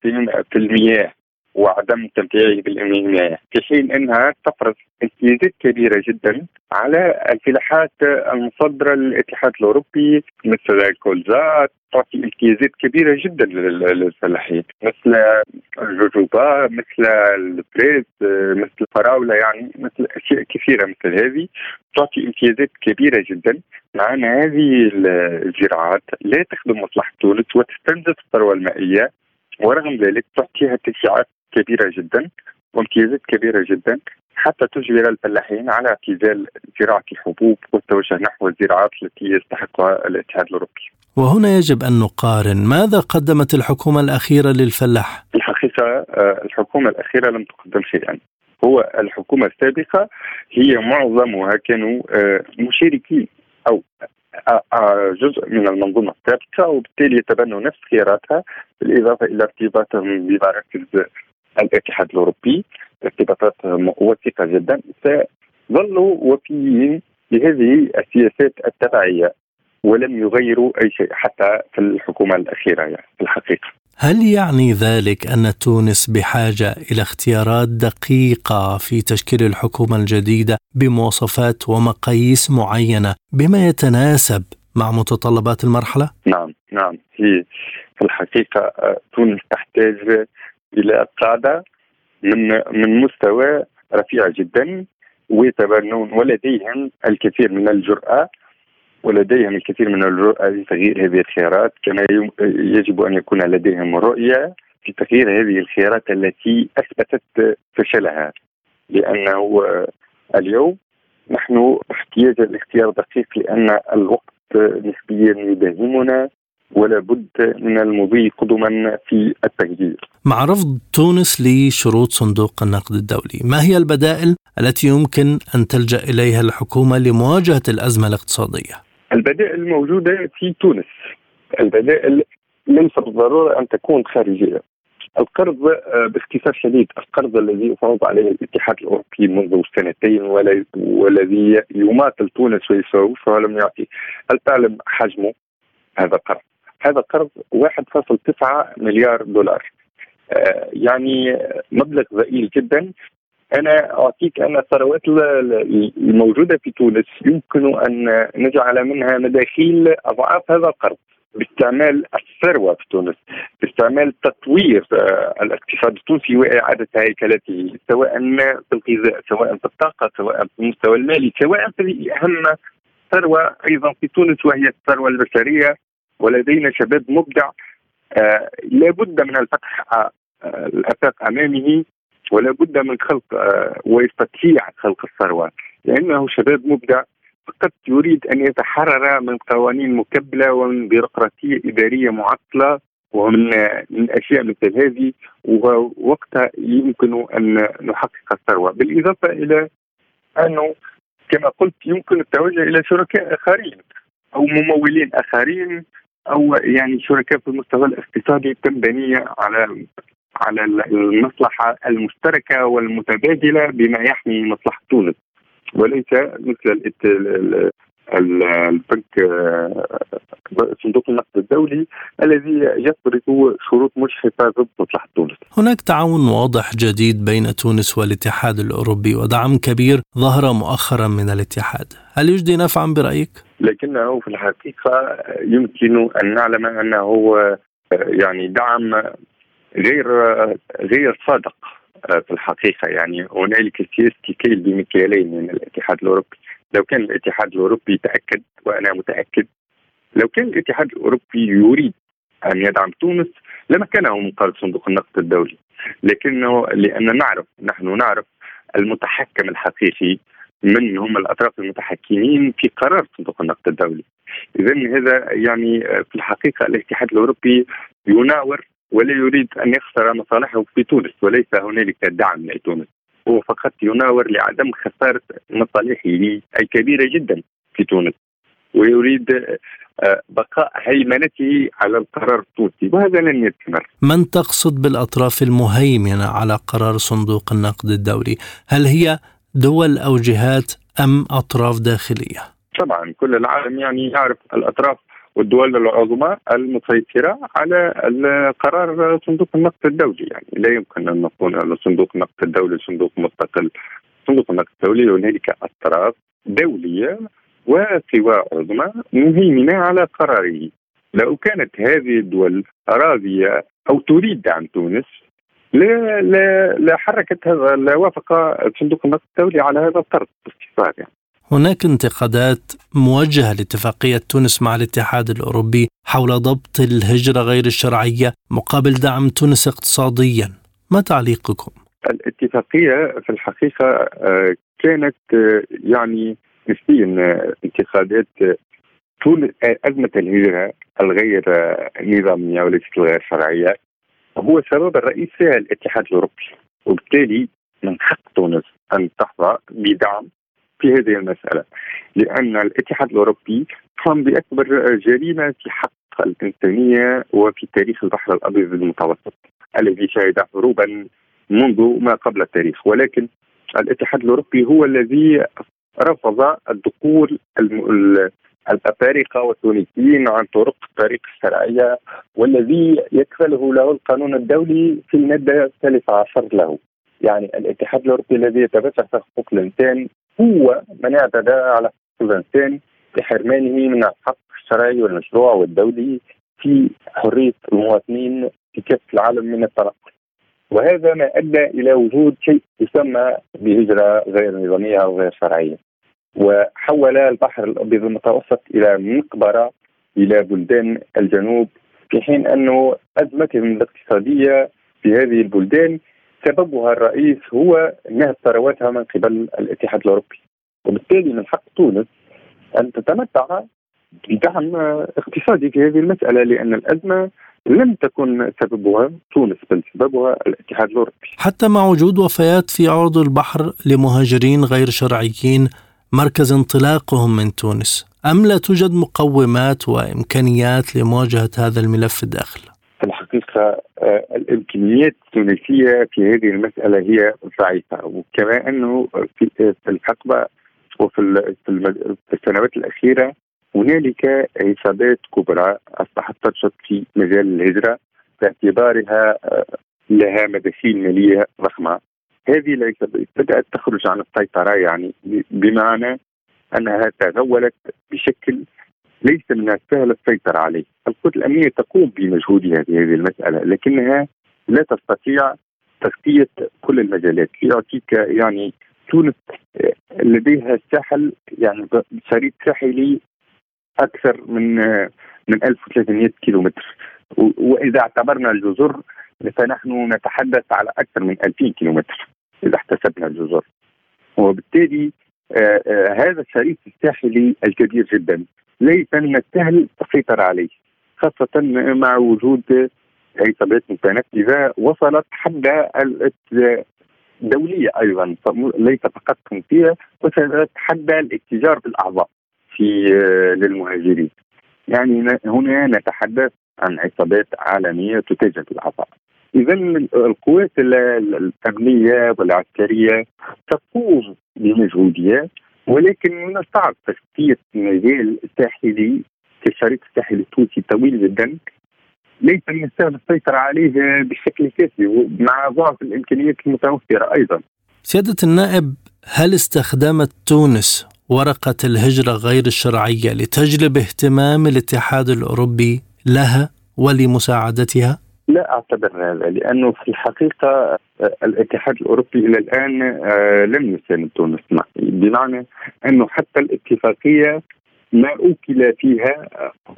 Speaker 3: في المياه وعدم تمتيعه بالمياه في حين إنها تفرض امتيازات كبيرة جدا على الفلاحات المصدرة للاتحاد الأوروبي مثل الكولزات تعطي امتيازات كبيرة جدا للفلاحين. مثل الجوجوبا مثل البريز مثل الفراولة يعني مثل أشياء كثيرة مثل هذه. تعطي امتيازات كبيرة جدا مع ان هذه الزراعات. لا تخدم مصلحة تونس وتستنزف الثروة المائية ورغم ذلك تعطيها تشجيعات كبيرة جدا وامتيازات كبيرة جدا حتى تجبر الفلاحين على اعتزال زراعه الحبوب والتوجه نحو الزراعات التي يستحقها الاتحاد الأوروبي.
Speaker 2: وهنا يجب أن نقارن، ماذا قدمت الحكومة الأخيرة للفلاح؟
Speaker 3: الحقيقة آه، الحكومة الأخيرة لم تقدم شيئا. هو الحكومة السابقة هي معظمها كانوا آه، مشاركين أو آه، جزء من المنظومة السابقة وبالتالي يتبنوا نفس خياراتها بالإضافة إلى ارتباطهم بمراكز الاتحاد الأوروبي ارتباطات وثيقه جدا سيظلوا وفيين لهذه السياسات التبعية ولم يغيروا أي شيء حتى في الحكومة الأخيرة يعني في الحقيقة.
Speaker 2: هل يعني ذلك أن تونس بحاجة إلى اختيارات دقيقة في تشكيل الحكومة الجديدة بمواصفات ومقاييس معينة بما يتناسب مع متطلبات المرحلة؟
Speaker 3: نعم نعم في الحقيقة آه، تونس تحتاج إلى قادة من من مستوى رفيع جدا ويتبنون ولديهم الكثير من الجرأة ولديهم الكثير من الجرأة لتغيير هذه الخيارات. كما يجب أن يكون لديهم رؤية في تغيير هذه الخيارات التي أثبتت فشلها. لأنه اليوم نحن احتياج الاختيار دقيق لأن الوقت نسبيا يداهمنا ولا بد من المضي قدما في التغيير
Speaker 2: مع رفض تونس لشروط صندوق النقد الدولي ما هي البدائل التي يمكن أن تلجأ إليها الحكومة لمواجهة الأزمة الاقتصادية؟
Speaker 3: البدائل الموجودة في تونس. البدائل ليس بالضرورة أن تكون خارجية. القرض آه، باختصار شديد القرض الذي فرض عليه الاتحاد الأوروبي منذ سنتين والذي يماثل تونس ويسوسها ولم يعطي هل تعلم حجمه هذا القرض؟ هذا قرض 1.9 مليار دولار. آه، يعني مبلغ ضئيل جدا. أنا أعطيك أن الثروات الموجودة في تونس يمكن أن نجعل منها مداخيل أضعاف هذا القرض باستعمال الثروة في تونس باستعمال تطوير آه، الاقتصاد التونسي وإعادة هيكلته سواء في الغذاء سواء في الطاقة سواء في المستوى المالي سواء في أهم ثروة أيضا في تونس وهي الثروة البشرية. ولدينا شباب مبدع آه لابد من الفتح آه الأفاق أمامه ولا بد من خلق آه ويستطيع خلق الثروة. لأنه شباب مبدع فقط يريد أن يتحرر من قوانين مكبلة ومن بيروقراطية إدارية معطلة ومن من أشياء مثل هذه ووقتها يمكن أن نحقق الثروة. بالإضافة إلى أنه كما قلت يمكن التوجه إلى شركاء آخرين أو ممولين آخرين أو يعني شركاء في المستوى الاقتصادي تنبني على على المصلحة المشتركة والمتبادلة بما يحمي مصلحة تونس وليس مثل البنك صندوق النقد الدولي الذي يفرض شروط مجحفه ضد مصلحة تونس.
Speaker 2: هناك تعاون واضح جديد بين تونس والاتحاد الأوروبي ودعم كبير ظهر مؤخرا من الاتحاد، هل يجدي نفعا برأيك؟
Speaker 3: لكنه في الحقيقة يمكن أن نعلم أنه يعني دعم غير غير صادق في الحقيقة. يعني هنالك سياسه كيل بمكيالين من الاتحاد الأوروبي. لو كان الاتحاد الأوروبي تاكد وأنا متأكد لو كان الاتحاد الأوروبي يريد أن يدعم تونس لما كانه من قبل صندوق النقد الدولي. لكنه لأن نعرف نحن نعرف المتحكم الحقيقي من هم الأطراف المتحكمين في قرار صندوق النقد الدولي. اذا هذا يعني في الحقيقة الاتحاد الأوروبي يناور ولا يريد أن يخسر مصالحه في تونس وليس هنالك دعم لتونس. هو فقط يناور لعدم خسارة مصالحه الكبيرة جدا في تونس. ويريد آه، بقاء هيمنته على القرار التونسي وهذا لن يستمر
Speaker 2: من تقصد بالأطراف المهيمنة على قرار صندوق النقد الدولي هل هي دول أو جهات أم أطراف داخلية؟
Speaker 3: طبعا كل العالم يعني يعرف الأطراف والدول العظمى المسيطرة على قرار صندوق النقد الدولي. يعني لا يمكن أن نقول أن صندوق النقد الدولي صندوق مستقل. صندوق النقد الدولي هنالك أطراف دولية وقوى عظمى مهيمنة على قراره. لو كانت هذه الدول راضية أو تريد دعم تونس لا لا لا حركت هذا لا وافق صندوق النقد الدولي على هذا الطرد باختصار يعني.
Speaker 2: هناك انتقادات موجهة لاتفاقية تونس مع الاتحاد الأوروبي حول ضبط الهجرة غير الشرعية مقابل دعم تونس اقتصاديا ما تعليقكم؟
Speaker 3: الاتفاقية في الحقيقة آه، كانت آه، يعني نسبيا آه، انتقادات طول أزمة الهجرة الغير نظامية وليست الغير شرعية هو السبب الرئيسي الاتحاد الأوروبي. وبالتالي من حق تونس أن تحظى بدعم في هذه المسألة لأن الاتحاد الأوروبي قام بأكبر جريمة في حق الإنسانية وفي تاريخ البحر الأبيض المتوسط الذي شهد حروبا منذ ما قبل التاريخ. ولكن الاتحاد الأوروبي هو الذي رفض الدخول الأفارقة والتونسيين عن طرق الطريق الشرعية والذي يكفله له القانون الدولي في المادة الثالثة عشر له. يعني الاتحاد الأوروبي الذي يتبسح في حقوق الإنسان هو من اعتدى على حقوق الإنسان بحرمانه من الحق الشرعي والمشروع والدولي في حرية المواطنين في كافه العالم من التنقل. وهذا ما أدى إلى وجود شيء يسمى بهجرة غير نظامية أو غير شرعية. وحول البحر الأبيض المتوسط إلى مقبرة إلى بلدان الجنوب في حين أنه ازمتهم الاقتصاديه في هذه البلدان سببها الرئيس هو نهب ثرواتها من قبل الاتحاد الأوروبي وبالتالي من حق تونس أن تتمتع بدعم اقتصادي في هذه المسألة لأن الأزمة لم تكن سببها تونس بل سببها الاتحاد الأوروبي.
Speaker 2: حتى مع وجود وفيات في عرض البحر لمهاجرين غير شرعيين مركز انطلاقهم من تونس، أم لا توجد مقومات وإمكانيات لمواجهة هذا الملف الداخل؟
Speaker 3: في الحقيقة آه، الإمكانيات التونسية في هذه المسألة هي ضعيفة. وكما أنه في الحقبة وفي في السنوات الأخيرة هنالك عصابات كبرى أصبحت تنشط في مجال الهجرة باعتبارها آه، لها مداخيل مالية ضخمة. هذه العصابات بدأت تخرج عن السيطرة يعني بمعنى أنها تغولت بشكل ليس من السهل السيطرة عليه. القوات الأمنية تقوم بمجهودها في هذه المسألة لكنها لا تستطيع تغطية كل المجالات. لأعطيك يعني تونس آه، لديها ساحل يعني شريط ساحلي أكثر من من 1300 كيلومتر. وإذا اعتبرنا الجزر فنحن نتحدث على أكثر من 2000 كيلومتر. إذا احتسبنا الجزر. وبالتالي آه، آه، هذا الشريط الساحلي الكبير جدا. ليس من السهل السيطرة عليه خاصة مع وجود عصابات متنفذة وصلت حد دولية أيضا ليس فقط فيها وصلت حد الاتجار بالأعضاء في آه، للمهاجرين. يعني هنا نتحدث عن عصابات عالمية تتاجر بالعطاء اذا القوات الامنيه والعسكرية تقوم بمجهودها ولكن من الصعب تغطيه مجال ساحلي كالشريط الساحلي التونسي طويل جدا ليس من السهل السيطرة عليه بشكل كافي مع ضعف الإمكانيات المتوفرة أيضا
Speaker 2: سيادة النائب هل استخدمت تونس ورقة الهجرة غير الشرعية لتجلب اهتمام الاتحاد الأوروبي لها ولمساعدتها؟
Speaker 3: لا أعتبر هذا لأنه في الحقيقة آه، الاتحاد الأوروبي إلى الآن آه، لم يساند تونس. بمعنى أنه حتى الاتفاقية ما أوكل فيها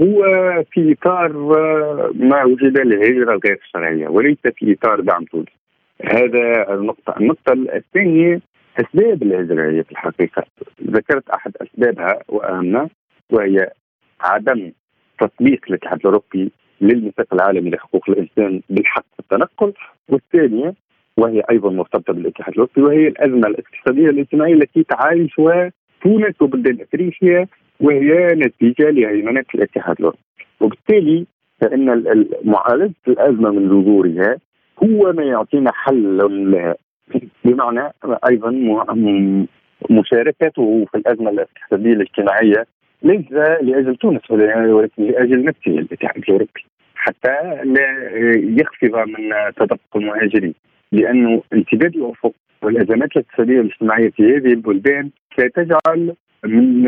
Speaker 3: هو في إطار آه، ما وجد الهجره غير الشرعيه وليس في إطار دعم تونس. هذا النقطة، النقطة الثانية أسباب الهجره في الحقيقة. ذكرت أحد أسبابها وأهمها وهي عدم تطبيق الاتحاد الأوروبي للميثاق العالمي لحقوق الإنسان بالحق في التنقل والثانية وهي أيضا مرتبطة بالاتحاد الأوروبي وهي الأزمة الاقتصادية والاجتماعيه التي تعايشها تونس وبلدان أفريقيا وهي نتيجة لهيمنة الاتحاد الأوروبي. وبالتالي فإن معالجة الأزمة من جذورها هو ما يعطينا حل لها بمعنى أيضا مشاركته في الأزمة الاقتصادية الاجتماعية ليس لأجل تونس ولكن لأجل نفسه الاتحاد الأوروبي. حتى لا يخفض من تدفق المهاجرين لأنه امتداد الأفق والأزمات الاقتصادية والاجتماعية في هذه البلدان ستجعل من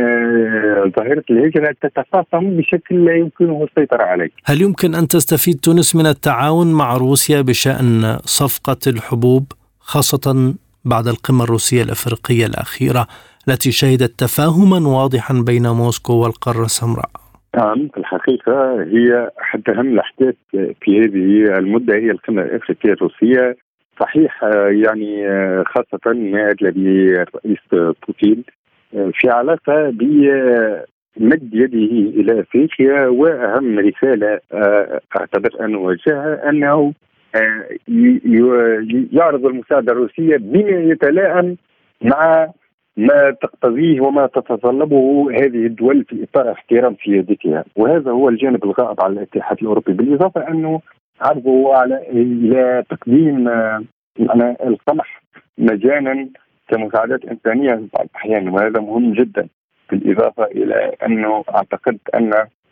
Speaker 3: ظاهرة الهجرة تتفاقم بشكل لا يمكنه السيطرة عليه.
Speaker 2: هل يمكن أن تستفيد تونس من التعاون مع روسيا بشأن صفقة الحبوب خاصة بعد القمة الروسية الأفريقية الأخيرة التي شهدت تفاهما واضحا بين موسكو والقارة السمراء؟
Speaker 3: نعم في الحقيقة هي أحد أهم الأحداث في هذه المدة هي القمة الأفريقية الروسية. صحيح يعني خاصة ما أدلى به الرئيس بوتين في علاقة بمد يده إلى أفريقيا وأهم رسالة أعتبر أن وجهها أنه يعرض المساعدة الروسية بما يتلائم مع ما تقتضيه وما تتطلبه هذه الدول في إطار احترام سيادتها. وهذا هو الجانب الغائب على الاتحاد الأوروبي بالإضافة أنه عرضه على إلى تقديم معنى القمح مجانا كمساعدات إنسانية في بعض الأحيان وهذا مهم جدا. بالإضافة إلى أنه أعتقد أن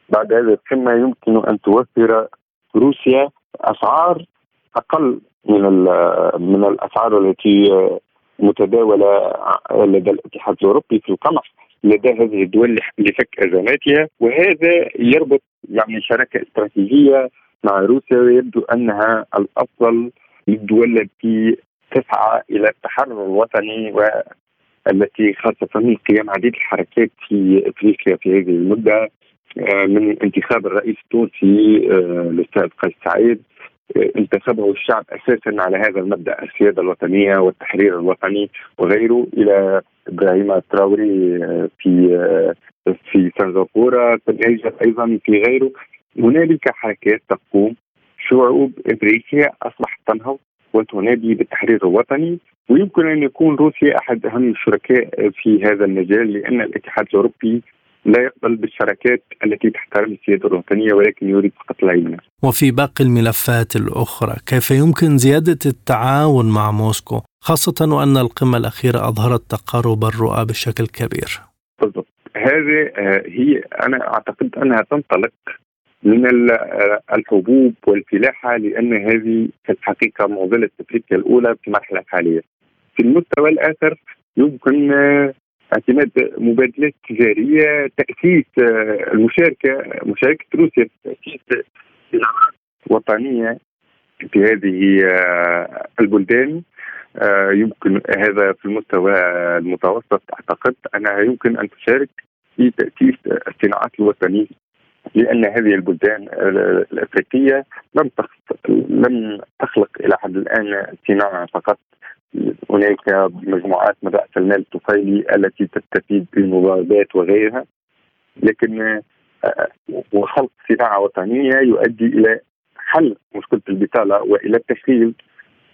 Speaker 3: بعد هذه القمة يمكن أن توفر روسيا أسعار أقل من من الأسعار التي متداولة لدى الاتحاد الأوروبي في القمح لدى هذه الدول لفك أزماتها وهذا يربط يعني شراكة استراتيجية مع روسيا ويبدو أنها الأفضل للدول التي تسعى إلى التحرر الوطني والتي خاصة قيام عديد الحركات في إفريقيا في هذه المدة آه، من انتخاب الرئيس التونسي آه، الأستاذ قيس سعيد. انتخبه الشعب أساسا على هذا المبدأ السيادة الوطنية والتحرير الوطني وغيره إلى إبراهيم التراوري في في سنغافورة في أيضا في غيره. هنالك حركات تقوم شعوب إفريقيا أصبحت تنهض وتنادي بالتحرير الوطني. ويمكن أن يكون روسيا أحد أهم الشركاء في هذا المجال لأن الاتحاد الأوروبي لا يقبل بالشراكات التي تحترم السيادة الوطنية ولكن يريد فقط الهيمنه.
Speaker 2: وفي باقي الملفات الأخرى كيف يمكن زيادة التعاون مع موسكو خاصة وأن القمة الأخيرة أظهرت تقارب الرؤى بشكل كبير.
Speaker 3: بالضبط. هذه آه، هي أنا أعتقد أنها تنطلق من آه، الحبوب والفلاحة لأن هذه في الحقيقة معضله أفريقيا الأولى في المرحله الحاليه. في المستوى الآخر يمكن آه، اعتماد مبادلات تجارية تأسيس المشاركة مشاركة روسيا في تأسيس وطنيه في هذه البلدان. يمكن هذا في المستوى المتوسط. أعتقد أنها يمكن أن تشارك في تأسيس الصناعات الوطنية لأن هذه البلدان الأفريقية لم لم تخلق إلى حد الآن صناعة فقط. هناك مجموعات من راس المال الطفيلي التي تستفيد بالمضاربات وغيرها لكن وخلق صناعة وطنية يؤدي إلى حل مشكلة البطالة وإلى التشغيل.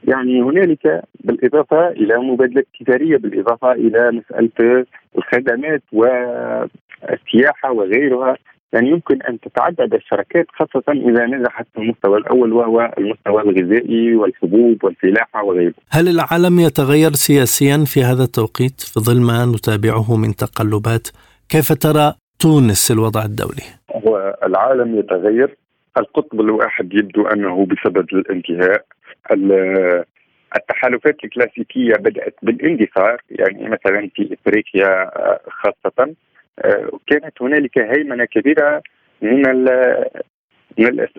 Speaker 3: يعني هنالك بالإضافة إلى مبادلات تجاريه بالإضافة إلى مسألة الخدمات والسياحة وغيرها. يعني يمكن أن تتعدد الشركات خاصة إذا نجحت في المستوى الأول وهو المستوى الغذائي والحبوب والفلاحة وغيره.
Speaker 2: هل العالم يتغير سياسيا في هذا التوقيت في ظل ما نتابعه من تقلبات؟ كيف ترى تونس الوضع الدولي؟
Speaker 3: هو العالم يتغير القطب الواحد يبدو أنه بسبب الانتهاء التحالفات الكلاسيكية بدأت بالاندثار يعني مثلا في إفريقيا خاصة كانت هنالك هيمنة كبيرة من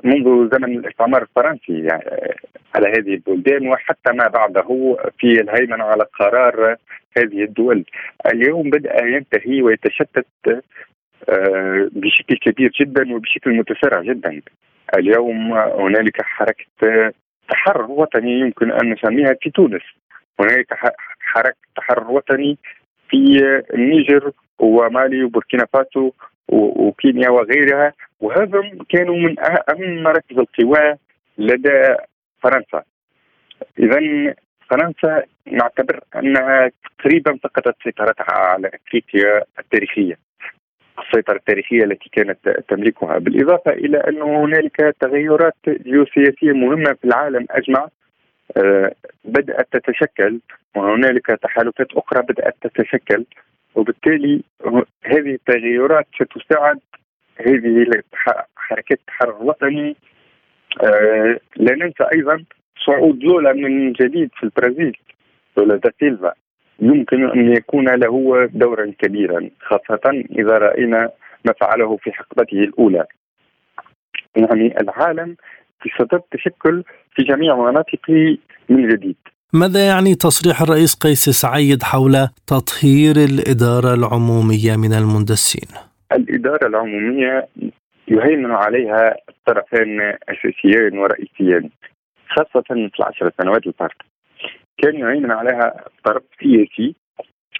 Speaker 3: منذ زمن الاستعمار الفرنسي يعني على هذه البلدان وحتى ما بعده في الهيمنة على قرار هذه الدول. اليوم بدأ ينتهي ويتشتت آه، بشكل كبير جدا وبشكل متسارع جدا. اليوم هنالك حركة تحرر وطني يمكن أن نسميها في تونس. هنالك حركة تحرر وطني في النيجر ومالي وبوركينا فاسو وكينيا وغيرها. وهذا كانوا من أهم مراكز القوى لدى فرنسا. اذا فرنسا نعتبر أنها تقريبا فقدت سيطرتها على أفريقيا التاريخية. السيطرة التاريخية التي كانت تملكها. بالإضافة إلى أن هنالك تغيرات جيوسياسية مهمة في العالم أجمع آه، بدأت تتشكل وهنالك تحالفات أخرى بدأت تتشكل. وبالتالي هذه التغيرات ستساعد هذه حركات التحرر الوطني. آه لا ننسى أيضا صعود لولا من جديد في البرازيل لولا دا سيلفا. يمكن أن يكون له دورا كبيرا خاصة إذا رأينا ما فعله في حقبته الأولى. يعني العالم في صدد تشكل في جميع مناطقه من جديد.
Speaker 2: ماذا يعني تصريح الرئيس قيس سعيد حول تطهير الإدارة العمومية من المندسين؟
Speaker 3: الإدارة العمومية يهيمن عليها طرفان أساسيين ورئيسيين خاصة في العشر سنوات الفارقة كان يهيمن عليها طرف سياسي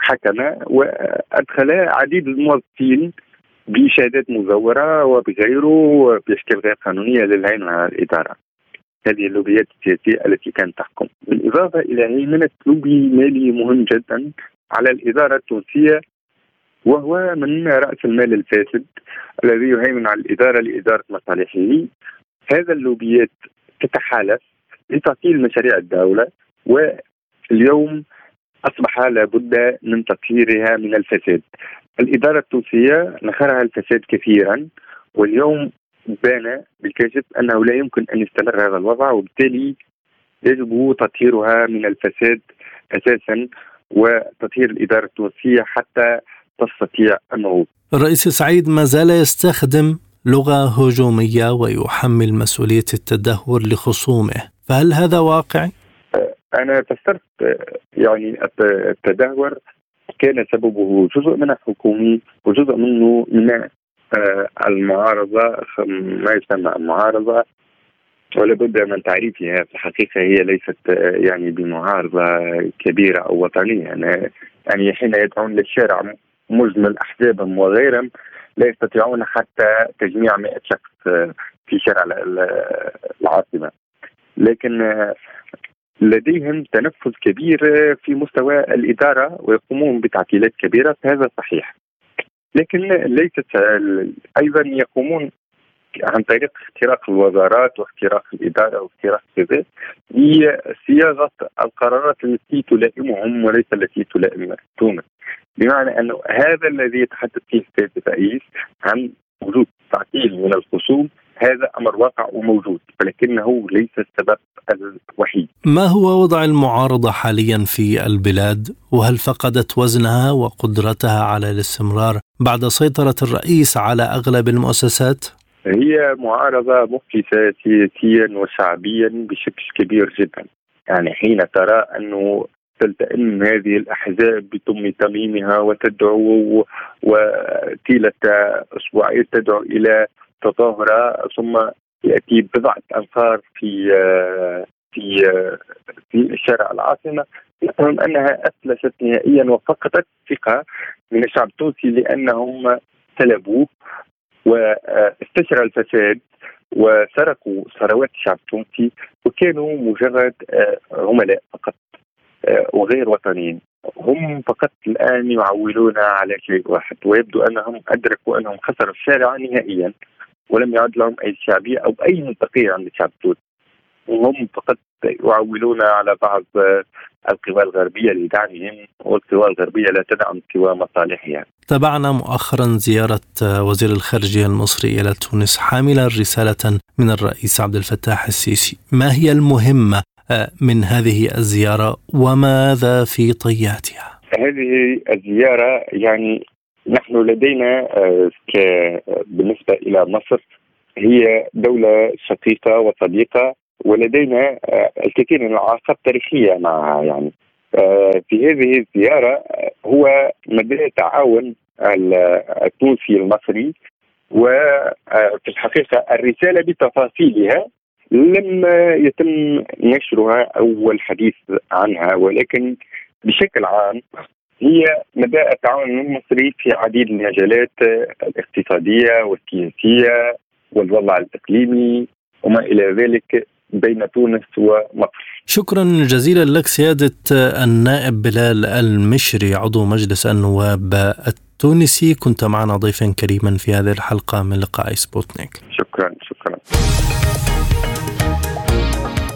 Speaker 3: حكم وأدخل عديد الموظفين بشهادات مزورة وبغيره بأشكال غير قانونية للهيمنة على الإدارة هذه اللوبيات السياسية التي كانت تحكم. بالإضافة إلى هيمنة لوبي مالي مهم جدا على الإدارة التونسية وهو من رأس المال الفاسد الذي يهيمن على الإدارة لإدارة مصالحه. هذا اللوبيات تتحالف لتعطيل مشاريع الدولة واليوم أصبح لابد من تطهيرها من الفساد. الإدارة التونسية نخرها الفساد كثيرا واليوم بان بالكاشف أنه لا يمكن أن يستمر هذا الوضع وبالتالي يجب تطهيرها من الفساد أساسا وتطهير الإدارة التونسية حتى تستطيع النهوض.
Speaker 2: الرئيس سعيد ما زال يستخدم لغة هجومية ويحمل مسؤولية التدهور لخصومه، فهل هذا واقعي؟
Speaker 3: أنا فسرت يعني التدهور كان سببه جزء منه حكومي وجزء منه من آه، المعارضة ما يسمى المعارضة ولابد من تعريفها. في الحقيقة هي ليست يعني بمعارضة كبيرة أو وطنية. يعني, حين يدعون للشارع مجمل أحزابهم وغيرهم لا يستطيعون حتى تجميع 100 شخص في شارع العاصمة. لكن لديهم تنفذ كبير في مستوى الإدارة ويقومون بتعديلات كبيرة فهذا صحيح. لكن ليست أيضا يقومون عن طريق اختراق الوزارات واختراق الإدارة واختراق كذا لصياغه القرارات التي تلائمهم وليس التي تلائم تونس بمعنى انه هذا الذي يتحدث فيه السيد الرئيس عن وجود تعطيل من الخصوم هذا أمر واقع وموجود ولكنه ليس السبب الوحيد.
Speaker 2: ما هو وضع المعارضة حاليا في البلاد وهل فقدت وزنها وقدرتها على الاستمرار بعد سيطرة الرئيس على أغلب المؤسسات؟
Speaker 3: هي معارضة مفلسه سياسيا وشعبيا بشكل كبير جدا. يعني حين ترى أنه تلتئم هذه الأحزاب بتم تميمها وتدعو وطيله أسبوعين تدعو إلى تظاهره ثم يأتي بضعة انفار في في في شارع العاصمة. نفهم أنها افلست نهائيا وفقدت ثقة من الشعب التونسي لأنهم سلبوه واستشرى الفساد وسرقوا ثروات الشعب التونسي وكانوا مجرد عملاء فقط وغير وطنيين. هم فقط الآن يعولون على شيء واحد ويبدو أنهم أدركوا أنهم خسروا الشارع نهائيا. ولم يعد لهم أي شعبية أو أي منطقية عند الشعب التونسي وهم فقط يعولون على بعض القوى الغربية لدعمهم والقوى الغربية لا تدعم سوى مصالحها.
Speaker 2: تابعنا مؤخرا زيارة وزير الخارجية المصري إلى تونس حاملا رسالة من الرئيس عبد الفتاح السيسي، ما هي المهمة من هذه الزيارة وماذا في طياتها؟
Speaker 3: هذه الزيارة يعني نحن لدينا آه، بالنسبة إلى مصر هي دولة شقيقة وصديقة ولدينا آه، الكثير من العلاقات التاريخيه معها يعني آه، في هذه الزيارة هو مدى تعاون التونسي المصري وفي الحقيقة الرسالة بتفاصيلها لم يتم نشرها أو الحديث عنها ولكن بشكل عام هي مدى التعاون المصري في عديد المجالات الاقتصادية والسياسية والوضع الإقليمي وما إلى ذلك بين تونس ومصر.
Speaker 2: شكرا جزيلا لك سيادة النائب بلال المشري عضو مجلس النواب التونسي كنت معنا ضيفا كريما في هذه الحلقة من لقاء سبوتنيك.
Speaker 3: شكرا شكرا.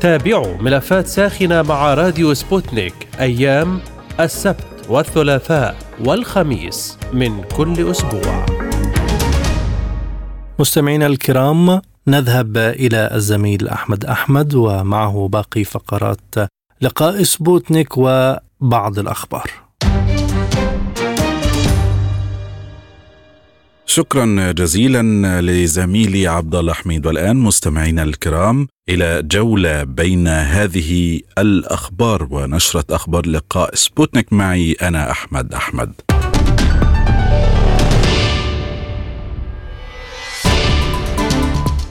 Speaker 1: تابعوا ملفات ساخنة مع راديو سبوتنيك أيام السبت والثلاثاء والخميس من كل أسبوع.
Speaker 2: مستمعينا الكرام نذهب إلى الزميل أحمد أحمد ومعه باقي فقرات لقاء سبوتنيك وبعض الأخبار.
Speaker 4: شكرا جزيلا لزميلي عبد الله حميد والآن مستمعينا الكرام إلى جولة بين هذه الأخبار ونشرة أخبار لقاء سبوتنيك معي أنا أحمد أحمد.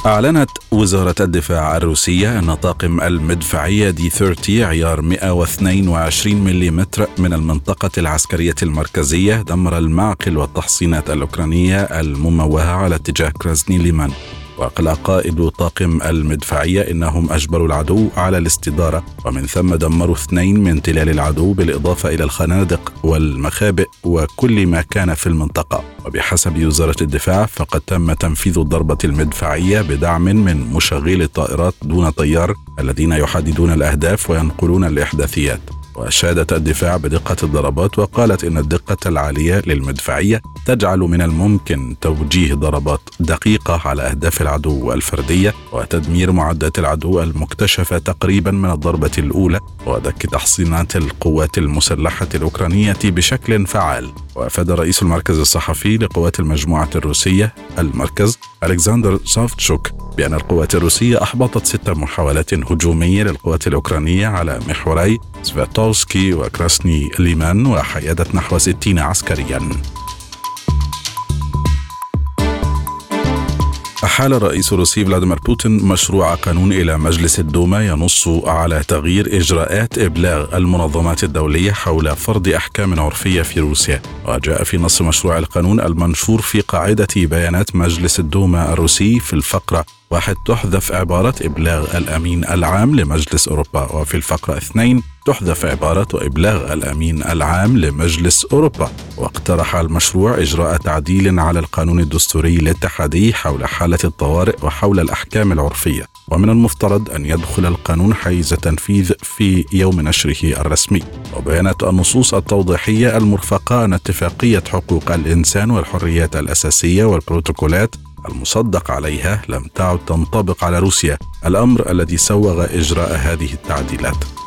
Speaker 4: أعلنت وزارة الدفاع الروسية أن طاقم المدفعية دي 30 عيار 122 ملم من المنطقة العسكرية المركزية دمر المعقل والتحصينات الأوكرانية المموهة على اتجاه كرازني ليمان وقال قائد طاقم المدفعية إنهم أجبروا العدو على الاستدارة ومن ثم دمروا اثنين من تلال العدو بالإضافة إلى الخنادق والمخابئ وكل ما كان في المنطقة. وبحسب وزارة الدفاع فقد تم تنفيذ الضربة المدفعية بدعم من مشغلي الطائرات دون طيار الذين يحددون الأهداف وينقلون الإحداثيات. وأشادت الدفاع بدقة الضربات وقالت إن الدقة العالية للمدفعية تجعل من الممكن توجيه ضربات دقيقة على أهداف العدو الفردية وتدمير معدات العدو المكتشفة تقريبا من الضربة الأولى ودك تحصينات القوات المسلحة الأوكرانية بشكل فعال. وأفاد رئيس المركز الصحفي لقوات المجموعة الروسية المركز ألكسندر سوفتشوك بأن القوات الروسية أحبطت ست محاولات هجومية للقوات الأوكرانية على محوري سفيتولسكي وكراسني ليمان وحيدت نحو 60 عسكريا. أحال الرئيس الروسي فلاديمير بوتين مشروع قانون إلى مجلس الدوما ينص على تغيير إجراءات إبلاغ المنظمات الدولية حول فرض أحكام عرفية في روسيا. وجاء في نص مشروع القانون المنشور في قاعدة بيانات مجلس الدوما الروسي في الفقرة. واحد تحذف عبارة إبلاغ الأمين العام لمجلس أوروبا وفي الفقرة اثنين تحذف عبارة إبلاغ الأمين العام لمجلس أوروبا. واقترح المشروع إجراء تعديل على القانون الدستوري الاتحادي حول حالة الطوارئ وحول الأحكام العرفية. ومن المفترض أن يدخل القانون حيز تنفيذ في يوم نشره الرسمي. وبيانت النصوص التوضيحية المرفقة أن اتفاقية حقوق الإنسان والحريات الأساسية والبروتوكولات المصدق عليها لم تعد تنطبق على روسيا الأمر الذي سوغ إجراء هذه التعديلات.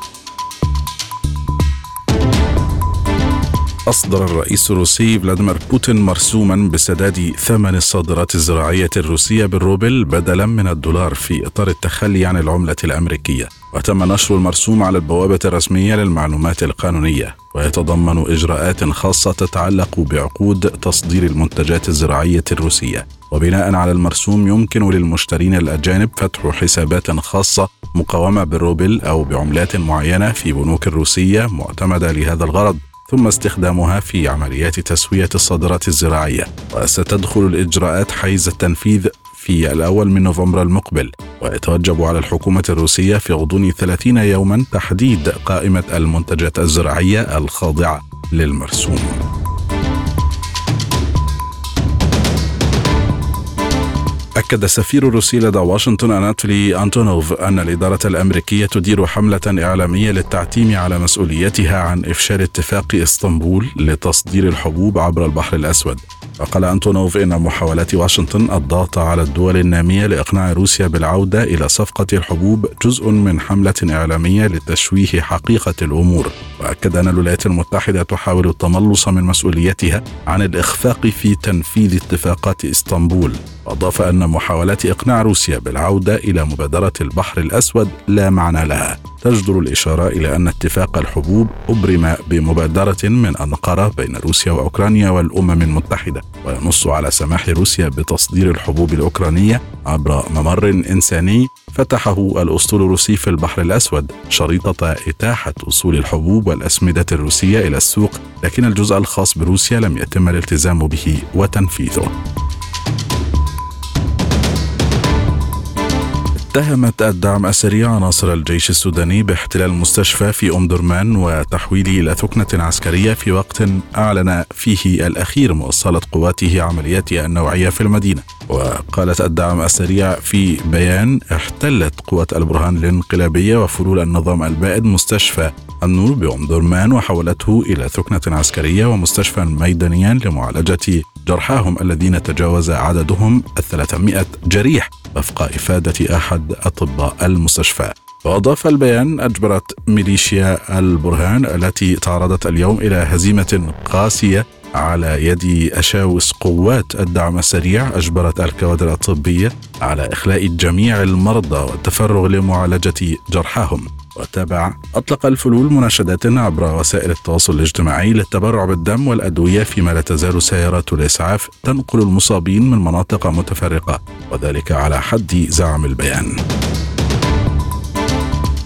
Speaker 4: أصدر الرئيس الروسي فلاديمير بوتين مرسوما بسداد ثمن الصادرات الزراعية الروسية بالروبل بدلا من الدولار في إطار التخلي عن العملة الأمريكية. وتم نشر المرسوم على البوابة الرسمية للمعلومات القانونية. ويتضمن إجراءات خاصة تتعلق بعقود تصدير المنتجات الزراعية الروسية. وبناء على المرسوم يمكن للمشترين الأجانب فتح حسابات خاصة مقاومة بالروبل أو بعملات معينة في بنوك الروسية معتمدة لهذا الغرض. ثم استخدامها في عمليات تسوية الصادرات الزراعية وستدخل الإجراءات حيز التنفيذ في الأول من نوفمبر المقبل. ويتوجب على الحكومة الروسية في غضون 30 يوما تحديد قائمة المنتجات الزراعية الخاضعة للمرسوم. أكد السفير الروسي لدى واشنطن أناتولي أنتونوف أن الإدارة الأمريكية تدير حملة إعلامية للتعتيم على مسؤوليتها عن إفشال اتفاق إسطنبول لتصدير الحبوب عبر البحر الأسود. وقال أنتونوف إن محاولات واشنطن الضغط على الدول النامية لإقناع روسيا بالعودة إلى صفقة الحبوب جزء من حملة إعلامية لتشويه حقيقة الأمور. وأكد أن الولايات المتحدة تحاول التملص من مسؤوليتها عن الإخفاق في تنفيذ اتفاقات إسطنبول. وأضاف أن محاولات إقناع روسيا بالعودة إلى مبادرة البحر الأسود لا معنى لها. تجدر الإشارة إلى أن اتفاق الحبوب أبرم بمبادرة من أنقرة بين روسيا وأوكرانيا والأمم المتحدة وينص على سماح روسيا بتصدير الحبوب الأوكرانية عبر ممر إنساني. فتحه الأسطول الروسي في البحر الأسود شريطة إتاحة وصول الحبوب والأسمدة الروسية إلى السوق لكن الجزء الخاص بروسيا لم يتم الالتزام به وتنفيذه. اتهمت الدعم السريع عناصر الجيش السوداني باحتلال المستشفى في أم درمان وتحويله إلى ثكنه عسكرية في وقت أعلن فيه الأخير مواصله قواته عملياتها النوعية في المدينة. وقالت الدعم السريع في بيان احتلت قوات البرهان الانقلابية وفلول النظام البائد مستشفى النور بأم درمان وحولته إلى ثكنة عسكرية ومستشفى ميدانيا لمعالجة جرحاهم الذين تجاوز عددهم الثلاثمائة جريح وفق إفادة أحد أطباء المستشفى. وأضاف البيان أجبرت ميليشيا البرهان التي تعرضت اليوم إلى هزيمة قاسية على يد أشاوس قوات الدعم السريع أجبرت الكوادر الطبية على إخلاء جميع المرضى والتفرغ لمعالجة جرحاهم. وتابع أطلق الفلول مناشدات عبر وسائل التواصل الاجتماعي للتبرع بالدم والأدوية فيما لا تزال سيارات الإسعاف تنقل المصابين من مناطق متفرقة وذلك على حد زعم البيان.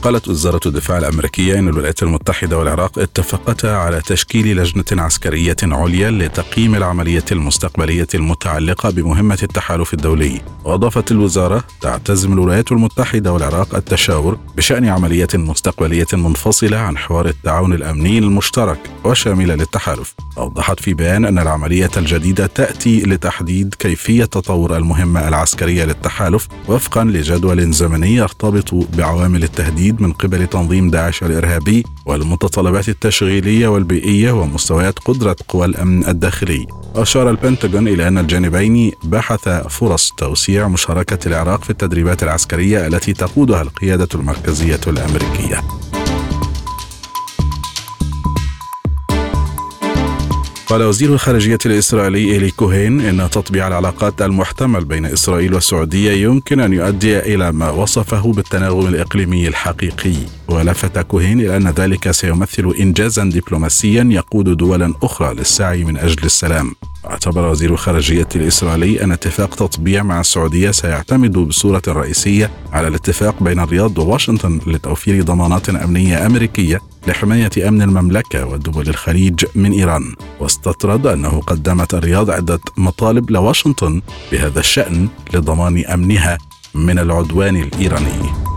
Speaker 4: قالت وزارة الدفاع الأمريكية أن الولايات المتحدة والعراق اتفقتا على تشكيل لجنة عسكرية عليا لتقييم العملية المستقبلية المتعلقة بمهمة التحالف الدولي. وأضافت الوزارة تعتزم الولايات المتحدة والعراق التشاور بشأن عملية مستقبلية منفصلة عن حوار التعاون الأمني المشترك وشاملة للتحالف. أوضحت في بيان أن العملية الجديدة تأتي لتحديد كيفية تطور المهمة العسكرية للتحالف وفقا لجدول زمني يرتبط بعوامل التهديد من قبل تنظيم داعش الإرهابي والمتطلبات التشغيلية والبيئية ومستويات قدرة قوى الأمن الداخلي. أشار البنتاغون إلى أن الجانبين بحثا فرص توسيع مشاركة العراق في التدريبات العسكرية التي تقودها القيادة المركزية الأمريكية. قال وزير الخارجية الإسرائيلي إيلي كوهين إن تطبيع العلاقات المحتمل بين إسرائيل والسعودية يمكن أن يؤدي إلى ما وصفه بالتناغم الإقليمي الحقيقي. ولفت كوهين إلى أن ذلك سيمثل إنجازا دبلوماسيا يقود دولا أخرى للسعي من أجل السلام. اعتبر وزير الخارجية الإسرائيلي أن اتفاق تطبيع مع السعودية سيعتمد بصورة رئيسية على الاتفاق بين الرياض وواشنطن لتوفير ضمانات أمنية أمريكية لحماية أمن المملكة ودول الخليج من إيران. واستطرد أنه قدمت الرياض عدة مطالب لواشنطن بهذا الشأن لضمان أمنها من العدوان الإيراني.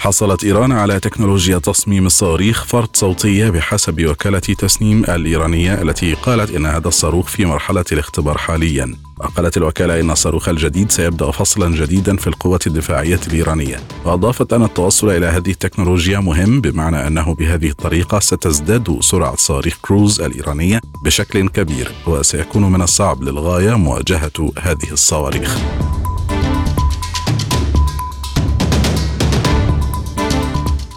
Speaker 4: حصلت إيران على تكنولوجيا تصميم الصواريخ فرد صوتية بحسب وكالة تسنيم الإيرانية التي قالت إن هذا الصاروخ في مرحلة الاختبار حاليا. وقالت الوكالة إن الصاروخ الجديد سيبدأ فصلا جديدا في القوات الدفاعية الإيرانية. وأضافت أن التوصل إلى هذه التكنولوجيا مهم بمعنى أنه بهذه الطريقة ستزداد سرعة صواريخ كروز الإيرانية بشكل كبير وسيكون من الصعب للغاية مواجهة هذه الصواريخ.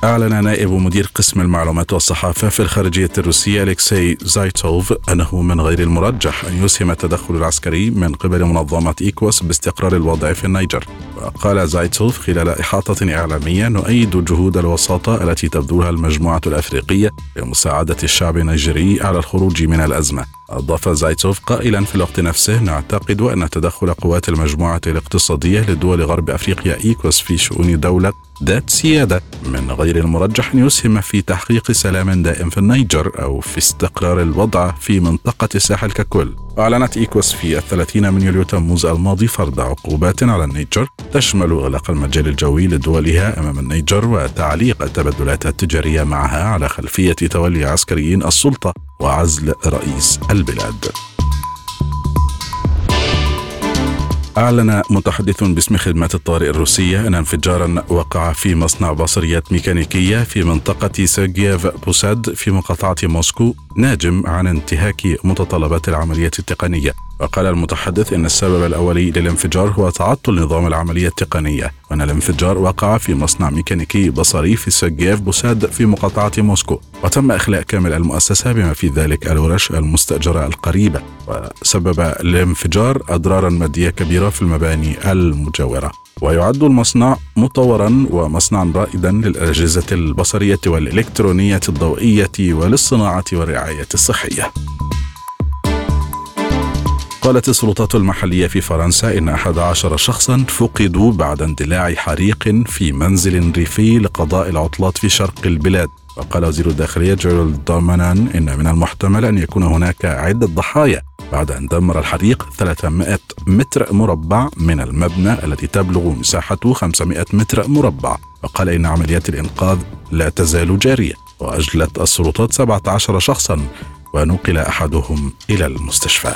Speaker 4: أعلن نائب مدير قسم المعلومات والصحافة في الخارجية الروسية أليكسي زايتوف أنه من غير المرجح أن يسهم التدخل العسكري من قبل منظمة إيكوس باستقرار الوضع في النيجر. وقال زايتوف خلال إحاطة إعلامية نؤيد جهود الوساطة التي تبذلها المجموعة الأفريقية لمساعدة الشعب النيجيري على الخروج من الأزمة. أضاف زايتوف قائلا في الوقت نفسه نعتقد أن تدخل قوات المجموعة الاقتصادية لدول غرب أفريقيا إيكواس في شؤون دولة ذات سيادة. من غير المرجح أن يسهم في تحقيق سلام دائم في النيجر أو في استقرار الوضع في منطقة الساحل ككل. أعلنت إيكواس في الثلاثين من يوليو تموز الماضي فرض عقوبات على النيجر تشمل إغلاق المجال الجوي لدولها أمام النيجر وتعليق التبادلات التجارية معها على خلفية تولي عسكريين السلطة. وعزل رئيس البلاد. أعلن متحدث باسم خدمة الطوارئ الروسية أن انفجارا وقع في مصنع بصريات ميكانيكية في منطقة سيرجييف بوساد في مقاطعة موسكو ناجم عن انتهاك متطلبات العملية التقنية. وقال المتحدث إن السبب الاولي للانفجار هو تعطل نظام العملية التقنية وأن الانفجار وقع في مصنع ميكانيكي بصري في سجيف بوساد في مقاطعة موسكو. وتم إخلاء كامل المؤسسة بما في ذلك الورش المستأجرة القريبة وسبب الانفجار أضرارا مادية كبيرة في المباني المجاورة. ويعد المصنع مطورا ومصنعا رائدا للأجهزة البصرية والإلكترونية الضوئية وللصناعه والرعاية الصحية. قالت السلطات المحلية في فرنسا إن 11 شخصا فقدوا بعد اندلاع حريق في منزل ريفي لقضاء العطلات في شرق البلاد. وقال وزير الداخلية جيرالد دارمانان إن من المحتمل أن يكون هناك عدة ضحايا بعد أن دمر الحريق 300 متر مربع من المبنى الذي تبلغ مساحته 500 متر مربع. وقال إن عمليات الإنقاذ لا تزال جارية. وأجلت السلطات 17 شخصا ونقل أحدهم إلى المستشفى.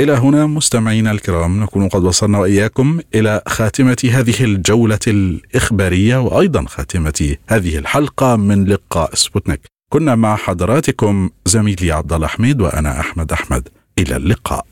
Speaker 4: إلى هنا مستمعينا الكرام نكون قد وصلنا وإياكم إلى خاتمة هذه الجولة الإخبارية وأيضا خاتمة هذه الحلقة من لقاء سبوتنيك. كنا مع حضراتكم زميلي عبد الله حميد وأنا أحمد أحمد. إلى اللقاء.